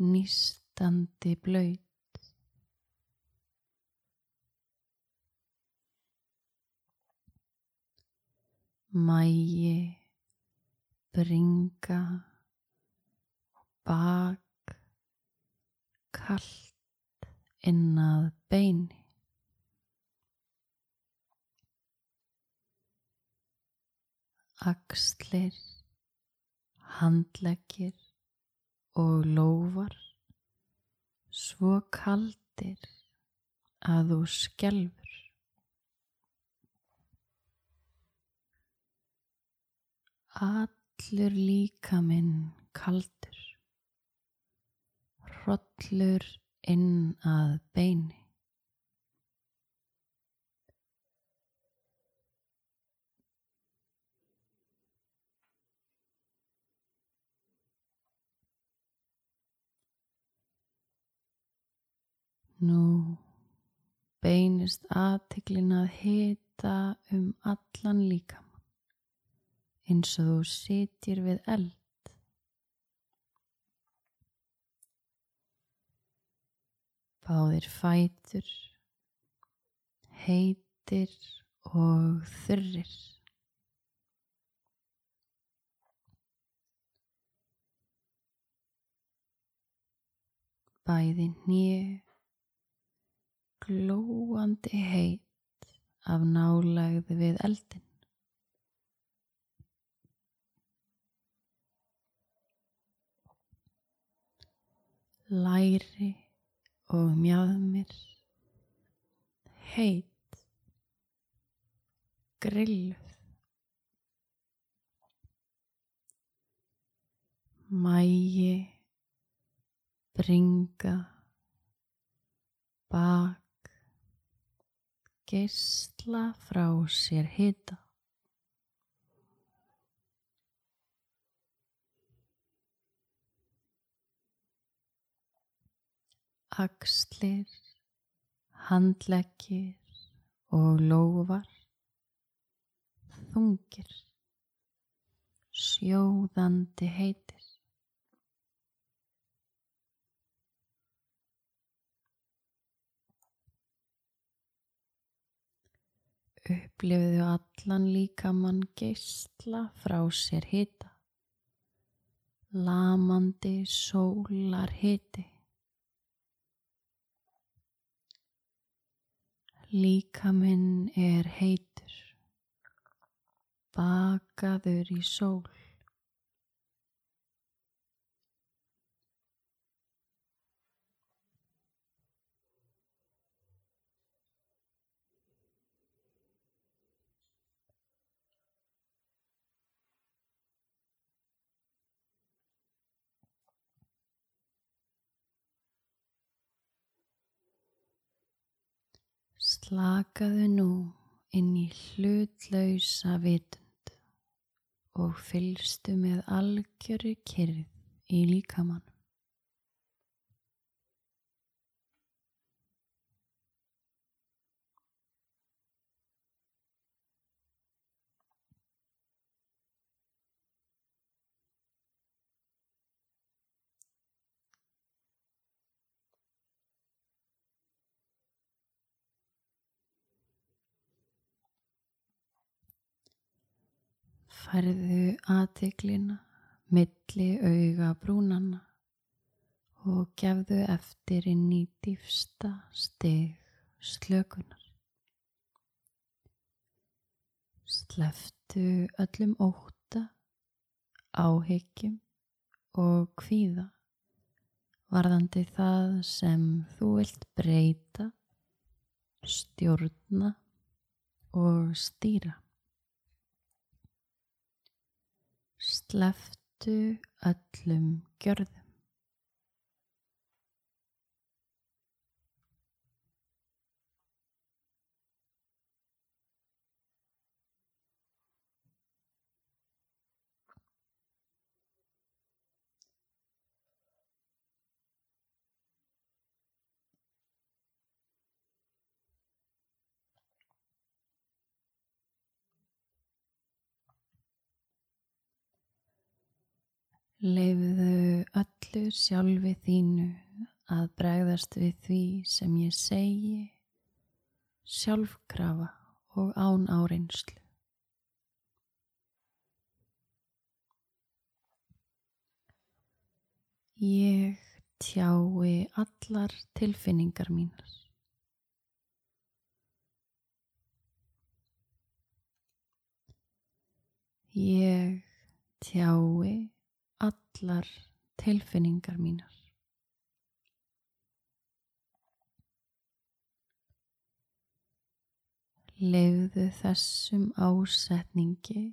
nýstandi blöyt. Mægi, bringa, bak, kallt innað beini. Axlir, handleggir og lófar svo kaldir að þú skelfur. Allur líkaminn kaldur, hrollur inn að beini. Nú beinist aðtiklin að hita um allan líkamann eins og þú sitir við eld. Báðir fætur, heitir og þurrir. Bæði hnið, glóandi heit af nálægð við eldin. Læri og mjöðmir, heit, grilluð. Mægi, bringa, bak, geisla frá sér hita. Axlir, handleggir og lófar, þungir, sjóðandi heitir. Upplifðu allan líkamann geisla frá sér hita, lamandi sólar hiti. Líkaminn er heitur, bakaður í sól. Slakaðu nú inn í hlutlausa vitund og fylgstu með algjöru kyrð í líkamann. Færðu aðtiklina milli auga brúnanna og gefðu eftir inn í dýfsta stig slökunar. Sleftu öllum óta, áhyggjum og kvíða varðandi það sem þú vilt breyta, stjórna og stýra. Sleftu öllum gjörðum. Leifðu öllu sjálfi þínu að bregðast við því sem ég segi, sjálfkrafa og án áreinslu. Ég tjái allar tilfinningar mínar. Ég tjái allar tilfinningar mínar. Leifðu þessum ásetningi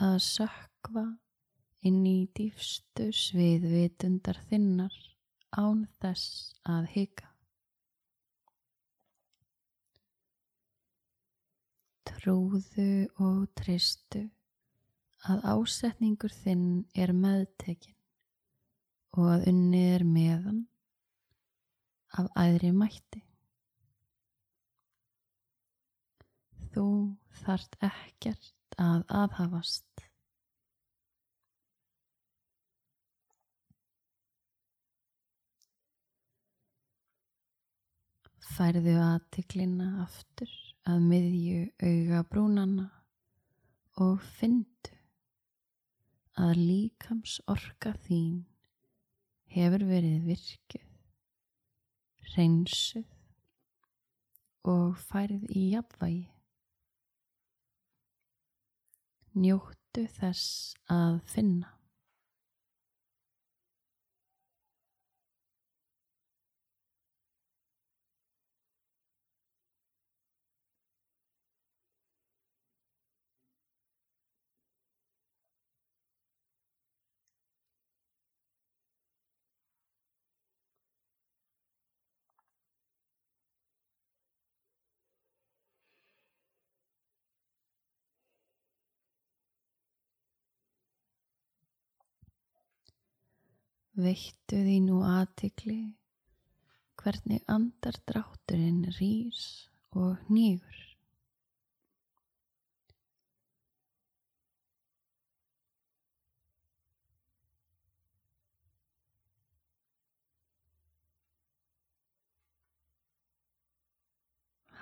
að sökva inn í dýfstu sviðvitundar þinnar án þess að hika. Trúðu og tristu að ásetningur þinn er meðtekin og að unnið er meðan af æðri mætti. Þú þart ekkert að aðhafast. Færðu aðtiklina aftur að miðju auga brúnana og fyndu að líkams orka þín hefur verið virkið, reynsuð og færið í jafnvægi. Njóttu þess að finna. Veittu því nú aðtikli hvernig andardrátturinn rýs og nýgur.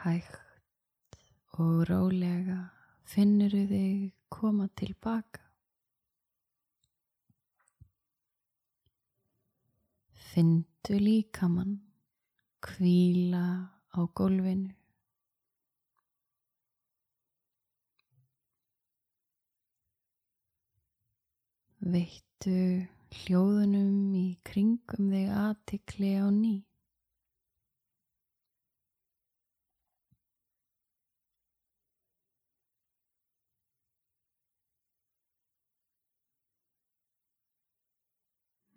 Hægt og rólega finnur þig koma tilbaka. Findu líkamann kvíla á gólfinu. Veittu hljóðunum í kringum þig aðtikli á ný.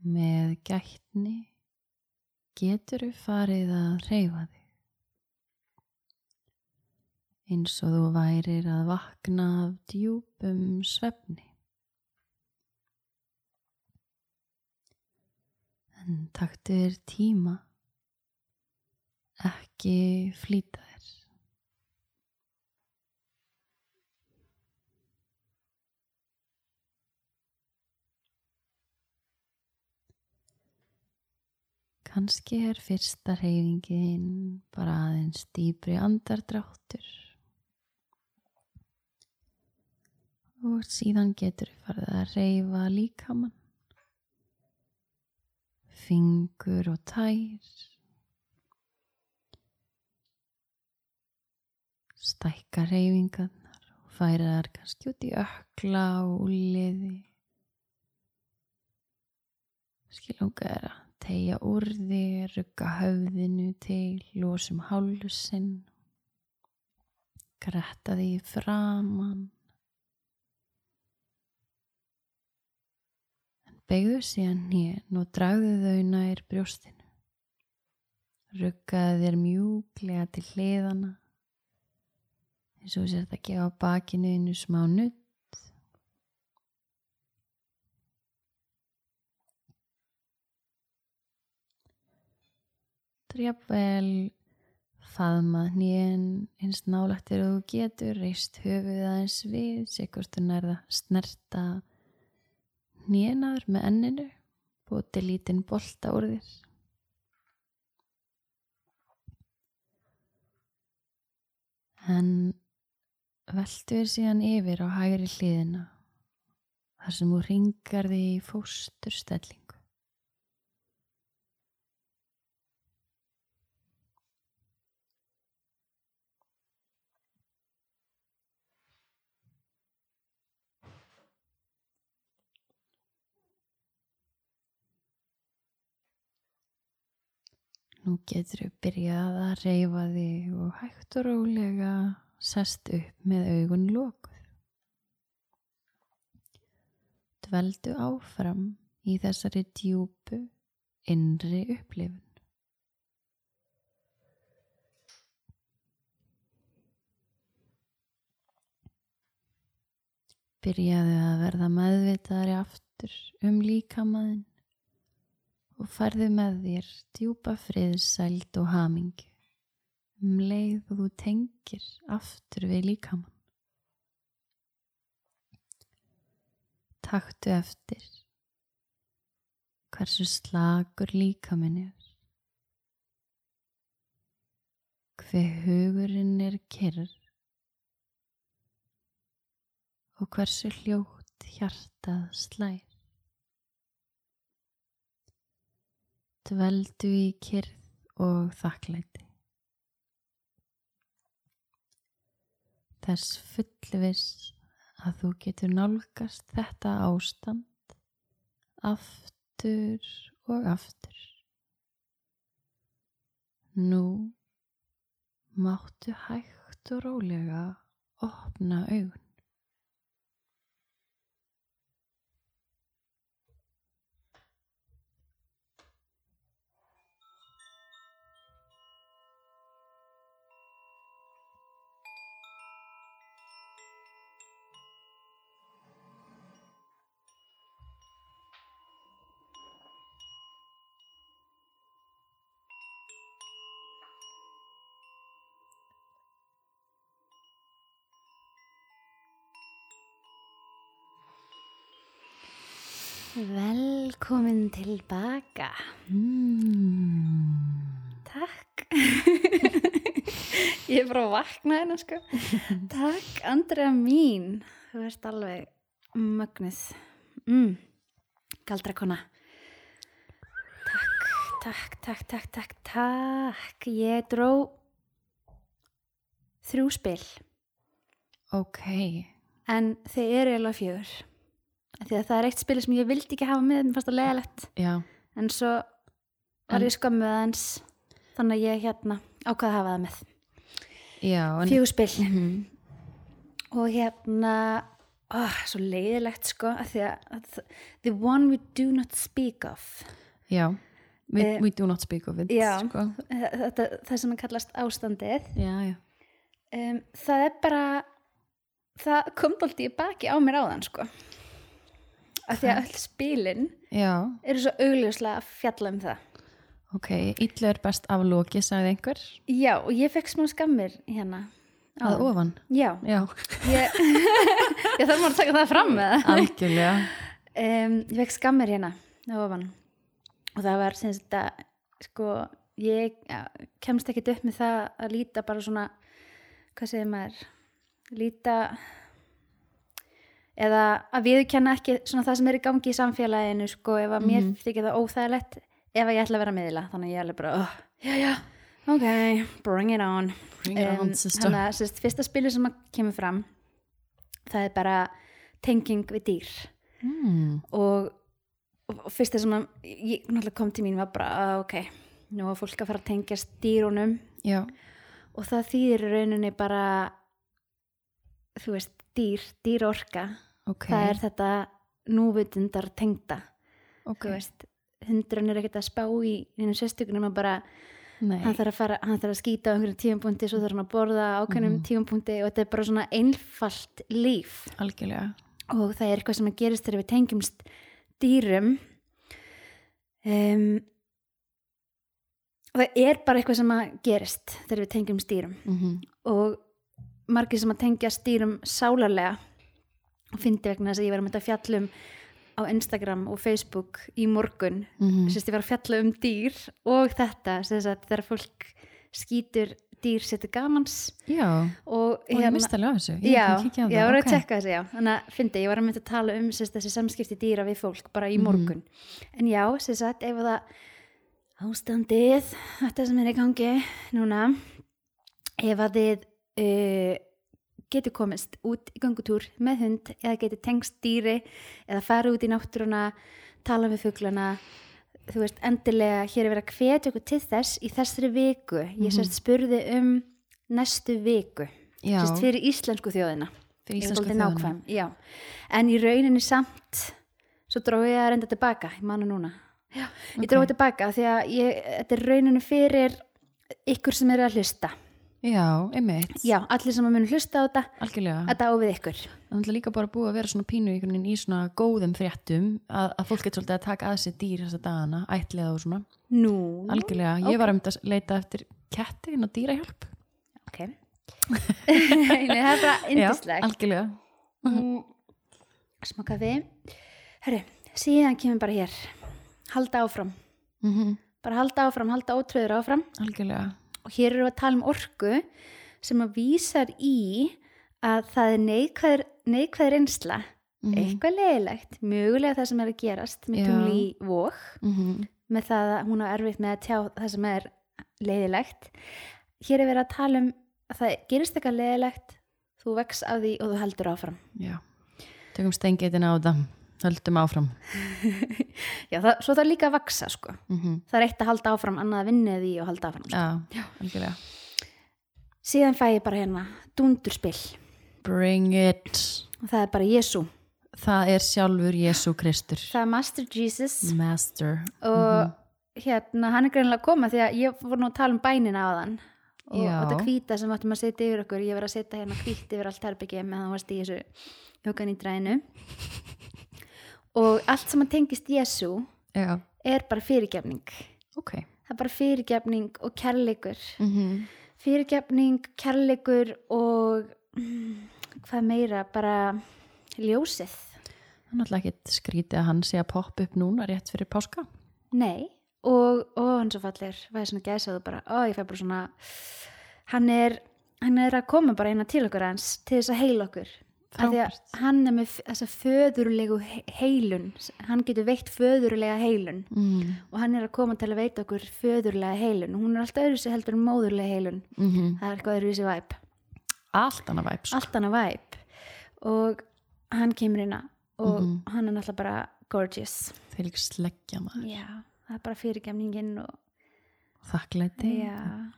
Með gætni getur þú farið að reyfa þig. Eins og þú værir að vakna af djúpum svefni. En taktu þér tíma, ekki flýta þér. Kanski er fyrsta reyfingin bara aðeins dýbri andardráttur. Og síðan getur við farið að reyfa líkamann, fingur og tær, stækka reyfingarnar og færa þar kannski út í ökla og úliði. Skilunga er að tegja úr því, rugga höfðinu til, losum hálsinn, gretta því framann. En begðu síðan nýjan og dragðu þau nær brjóstinu. Ruggaðu þér mjúklega til hliðana, eins og sér þetta gefa bakinu einu smá nutt. Jafnvel faðma hnén eins nálægt er þú getur, reist höfuð aðeins við, þú nærða snerta hnénar með enninu, búti lítinn bolta úr þér. En veltu þér síðan yfir á hægri hliðina, þar sem þú ringar því í Nú getur við byrjað að reyfa þig og hægt og rólega sest upp með augun lókuð. Dveldu áfram í þessari djúpu innri upplifun. Byrjaðu að verða meðvitaðri aftur um líkamaðin og færðu með þér djúpa friðsæld og haming um leið og þú tengir aftur við líkamann. Taktu eftir hversu slagur líkaminn er. Hver hugurinn er kyrr og hversu hljótt hjartað slær. Dveldu í kyrð og þakklæti. Þess fullvis að þú getur nálgast þetta ástand aftur og aftur. Nú máttu hægt og rólega opna augun.
Velkomin tilbaka.
Mm.
Takk. Ég er bara að vakna hérna sko. Takk, Andrea mín. Þú ert alveg mögnuð. Mm. Galdra kona. Takk, takk, takk, takk, takk, takk. Ég dró þrjú spil.
Ok,
En þeir eru eiginlega fjögur. Því að það er eitt spil sem ég vildi ekki hafa með, mér fannst það leðalegt.
já,
En svo var ég skömmuð aðeins, þannig að ég hérna ákvaða að hafa það með.
já, en
Fjögur spil.
Mhm.
Og hérna, ó, svo leiðilegt sko, að því að, the one we do not speak of.
Já, we,
Eh,
we do not speak of it
já.
sko.
Þetta, það sem er kallast ástandið.
Já, já
Um, það er bara, það kom alltaf í baki á mér áðan sko. Að því að öll spilin
Já,
eru svo augljóslega að fjalla um það.
ok, illu er best af loki, sagði einhver
Já, og ég fekk smá skammir hérna.
að
áðan.
ofan
Já,
Já,
ég, ég þarf maður að taka það fram með það.
algjörlega
Um, ég fekk skammir hérna á ofan og það var sem að sko, ég ja, kemst ekkit upp með það að líta bara svona hvað segir maður líta eða að viðurkenna ekki svona það sem er í gangi í samfélaginu sko, ef að mér
Mhm.
þykir það óþægilegt ef að ég ætla að vera miðla. Þannig að ég er alveg bara, oh, já já. Ok, bring it on.
Bring it on,
Em,
sister.
þannig að sérst, fyrsta spili sem að kemur fram það er bara tenging við dýr.
Mm.
og, og, og fyrst það sem að ég kom til mín var bara að ok, nú var fólk að fara að tengjast dýrunum.
Já,
og það þýðir rauninni bara þú veist, dýr, dýrorka
ok.
Það er þetta núvitundar tengda
ok,
þú veist, hundrun er ekkert að spá í einu sérstökunum að bara hann þarf að, fara, hann þarf að skýta á einhverjum tímapunkti svo þarf hann að borða á ákveðnum
Mhm.
tímapunkti og þetta er bara svona einfalt líf.
Algjörlega.
Og það er eitthvað sem að gerist þegar við tengjumst dýrum. Um, og það er bara eitthvað sem að gerist þegar við tengjumst dýrum.
Mm
og margir sem að tengjast dýrum sálarlega og fyndi vegna þess að ég var að mynda að fjalla um á Instagram og Facebook í morgun.
-hmm.
sérst ég var að fjalla um dýr og þetta. Sérst að þegar fólk skýtur dýr setur gamans
Já,
og
og ég misti alveg á þessu. Ég
já,
er ekki að kíkja á
já,
það,
voru
ok.
að tekka þessu, já. Þannig að fyndi, ég var að mynda að tala um sérst, þessi samskipti dýra við fólk bara í
Mhm.
morgun. En já, sérst að ef það ástandið þetta sem er í gangi núna ef að þið uh, getur komist út í gangutúr með hund eða getur tengst dýri eða fara út í náttúruna tala við fuglana. Þú veist, endilega hér er verið að hvetja okkur til þess í þessari viku. Ég
Mhm.
sérst spurði um næstu viku sérst fyrir íslensku þjóðina.
Fyrir
Ég
íslensku þjóðina.
en í rauninni samt svo dróði ég að reynda tilbaka ég manu núna. Já, ég
Ok.
dróði tilbaka því að ég, þetta er rauninni fyrir ykkur sem eru að hlusta
Já, einmitt,
Já, allir sem að munu hlusta á þetta
algjörlega.
Þetta á við ykkur.
Það er líka bara búið að vera svona pínu í svona góðum fréttum að, að fólk getur svolítið að taka að sér dýr þessa dagana, ætliða og svona.
Nú,
algjörlega, ég var um að leita eftir ketti inn á dýrahjálp.
Ok. Nei, það er bara
Já,
indislegt
algjörlega.
Mm. Smá kaffi. Herru, síðan kemur bara hér. Halda áfram.
Mm
Bara halda áfram, halda ótröður áfram.
Algjörlega
og hér eru við að tala um orku sem að vísar í að það er neikvæður, neikvæður einsla
Mhm.
eitthvað leiðilegt, mögulega það sem er að gerast með
Já.
tungli í vók
mm
með það að hún á erfitt með að tjá það sem er leiðilegt. Hér er verið að tala um að það gerist eitthvað leiðilegt. Þú vex á því og þú heldur áfram.
Já, tökum stengeitina á þetta höldum áfram.
Já, það, svo það er líka að vaksa sko.
Mm
það er eitt að halda áfram, annað að vinna því og halda áfram sko.
Já, algjörlega.
Síðan fæ ég bara hérna dundurspill
Bring it.
Og það er bara Jésu
Það er sjálfur Jésu Kristur.
Það er Master Jesus.
Master.
Og hérna hann er greinilega að koma því að ég voru nú að tala um bænina á þann og, og þetta hvíta sem áttum að setja yfir okkur ég verið að setja hérna hvít yfir allt herbyggi meðan það varst í þessu jókan í dræinu og allt sem að tengist Jésu er bara fyrirgefning.
Ok.
Það er bara fyrirgefning og kærleikur.
Mm -hmm.
fyrirgefning, kærleikur og mm, hvað meira bara ljósið.
Það er náttúrulega ekkit skrítið að hann sé að poppa upp núna rétt fyrir páska.
Nei, og, og hann svo fallir væði svona gæsaðu bara, ó ég fæ bara svona hann er hann er að koma bara eina til okkur hans til þess að heila okkur Hann er með þessa föðurlegu he- heilun hann getur veitt föðurlega heilun.
Mm.
Og hann er að koma til að veita okkur föðurlega heilun. Hún er alltaf öðruvísi heldur en móðurlega heilun.
-hmm.
það er eitthvað öðruvísi væp
Allt annað væp sko.
allt annað væp og hann kemur inn og
Mhm.
hann er náttúrulega bara gorgeous.
Þeir líka sleggja maður.
Já, það er bara fyrirgemningin og
Þakklæti.
Já.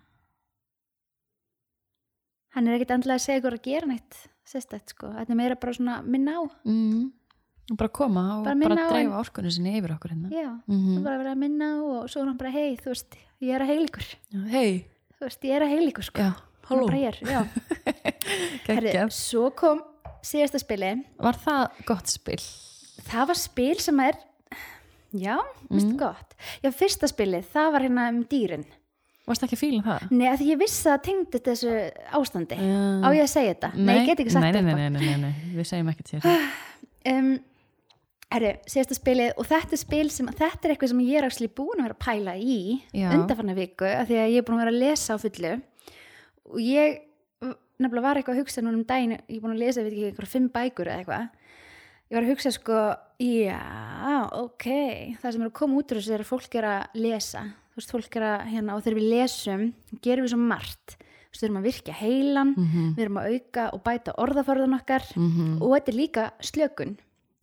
Hann er ekkit endilega að segja ykkur að gera neitt sérstætt sko, þetta er meira bara svona minna á.
Mm. Og bara koma og
Bara
bara, dreifa orkunni sinni yfir okkur hérna.
Já,
mm
er bara vera að minna á og svo er hann bara hei, þú veist, ég er að heilikur
Hei,
þú veist, ég er að heilikur sko.
Já, halló.
Herri. Svo kom síðasta spili
Var það gott spil?
það var spil sem er já, mest
Mm.
gott. Já, fyrsta spilið, það var hérna um dýrin
Varst ekki að fíla það?
Nei, af því ég vissi að það tengdi þessu ástandi.
Uh,
Á ég að segja þetta? Nei, ég get ekki sagt
nei, nei,
þetta.
nei, nei, nei, nei, við segjum ekki til þér
um, Herru, síðasta spilið og þetta er spil sem, þetta er eitthvað sem ég er actually búin að vera að pæla í undanfarnar viku, af því að ég er búin að vera að lesa á fullu. Og ég nefnilega var eitthvað að hugsa núna um daginn ég er búin að lesa, ég veit ekki, eitthvað fimm bækur eða eitthvað. Ég var að hugsa sko já, ok það sem er að koma út úr þessu er að fólk er að lesa veist, fólk er að, hérna, og þegar við lesum gerum við svo margt þú veist, við erum að virkja heilan
Mhm.
við erum að auka og bæta orðaforðan okkar
Mhm.
og þetta er líka slökun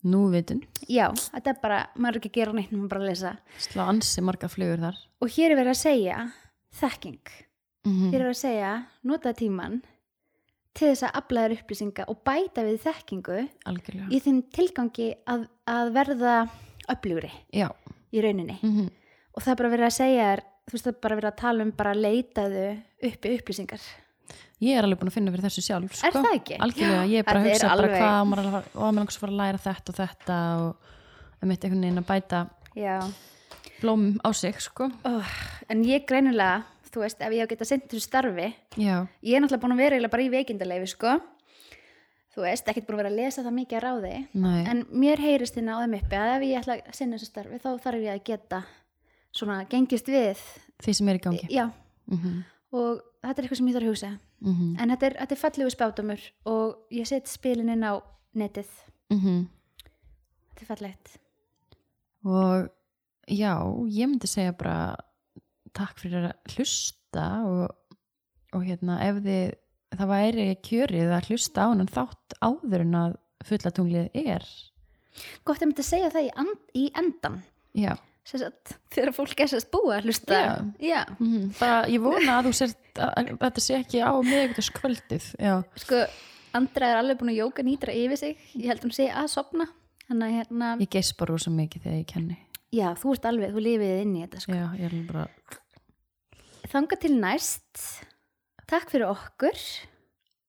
Nú vitun,
Já, þetta er bara, maður er ekki að gera neitt nema bara að lesa.
slá ansi marga flugur þar
Og hér er verið að segja þekking.
mm
Hér er að segja nota tíman til þess að aflaður upplýsinga og bæta við þekkingu
Algjörlega
í þeim tilgangi að, að verða
Já
í rauninni. Og það er bara verið að segja þér, þú veist það er bara verið að tala um bara leitaðu uppi upplýsingar.
Ég er alveg búin að finna fyrir þessu sjálf sko.
Er það ekki?
Algjörlega, ég er bara að hugsa
alveg-
hvað maður er að og að að fara að læra þetta og þetta og um eitt einhvern veginn að bæta
Já.
blóm á sig sko.
Oh, en ég greinilega, þú veist, ef ég hef getað sendt þessu starfi,
Já,
ég er náttúrulega búin að vera bara í veikindalegi, sko. Þú veist, ekkert búin að vera að lesa það mikið að ráði.
nei
En mér heyrist þín á þeim uppi að ef ég ætla að sinna þessu starfi þá þarf ég að geta svona gengist við.
því sem er í gangi
Já,
mm -hmm.
og þetta er eitthvað sem ég þarf að hugsa.
Mm -hmm.
En þetta er, er fallegu spátumur og ég set spilin inn á netið. Þetta er fallegt.
og já, ég myndi segja bara takk fyrir að hlusta og, og hérna ef þið það væri kjörið að hlusta á hann þátt áður en að fullatunglið er
Gott að myndi að segja það í, and, í endan.
já,
Sess að þegar fólk er sérst búið að hlusta.
Já.
Já.
mm bara ég vona að þú sért að, að þetta sé ekki á miðvíkutaskvöldið já,
Sko, Andra er alveg búin að jóka nýtra yfir sig. Ég held hún sé að sopna. Að hérna,
ég geispar rosa mikið þegar ég kenni
já, þú ert alveg, þú lifið inn í þetta sko.
já, er bara
Þanga til næst takk fyrir okkur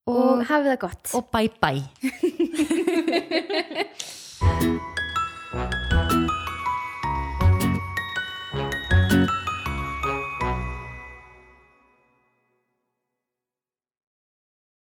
og,
og,
hafið það gott
og bye bye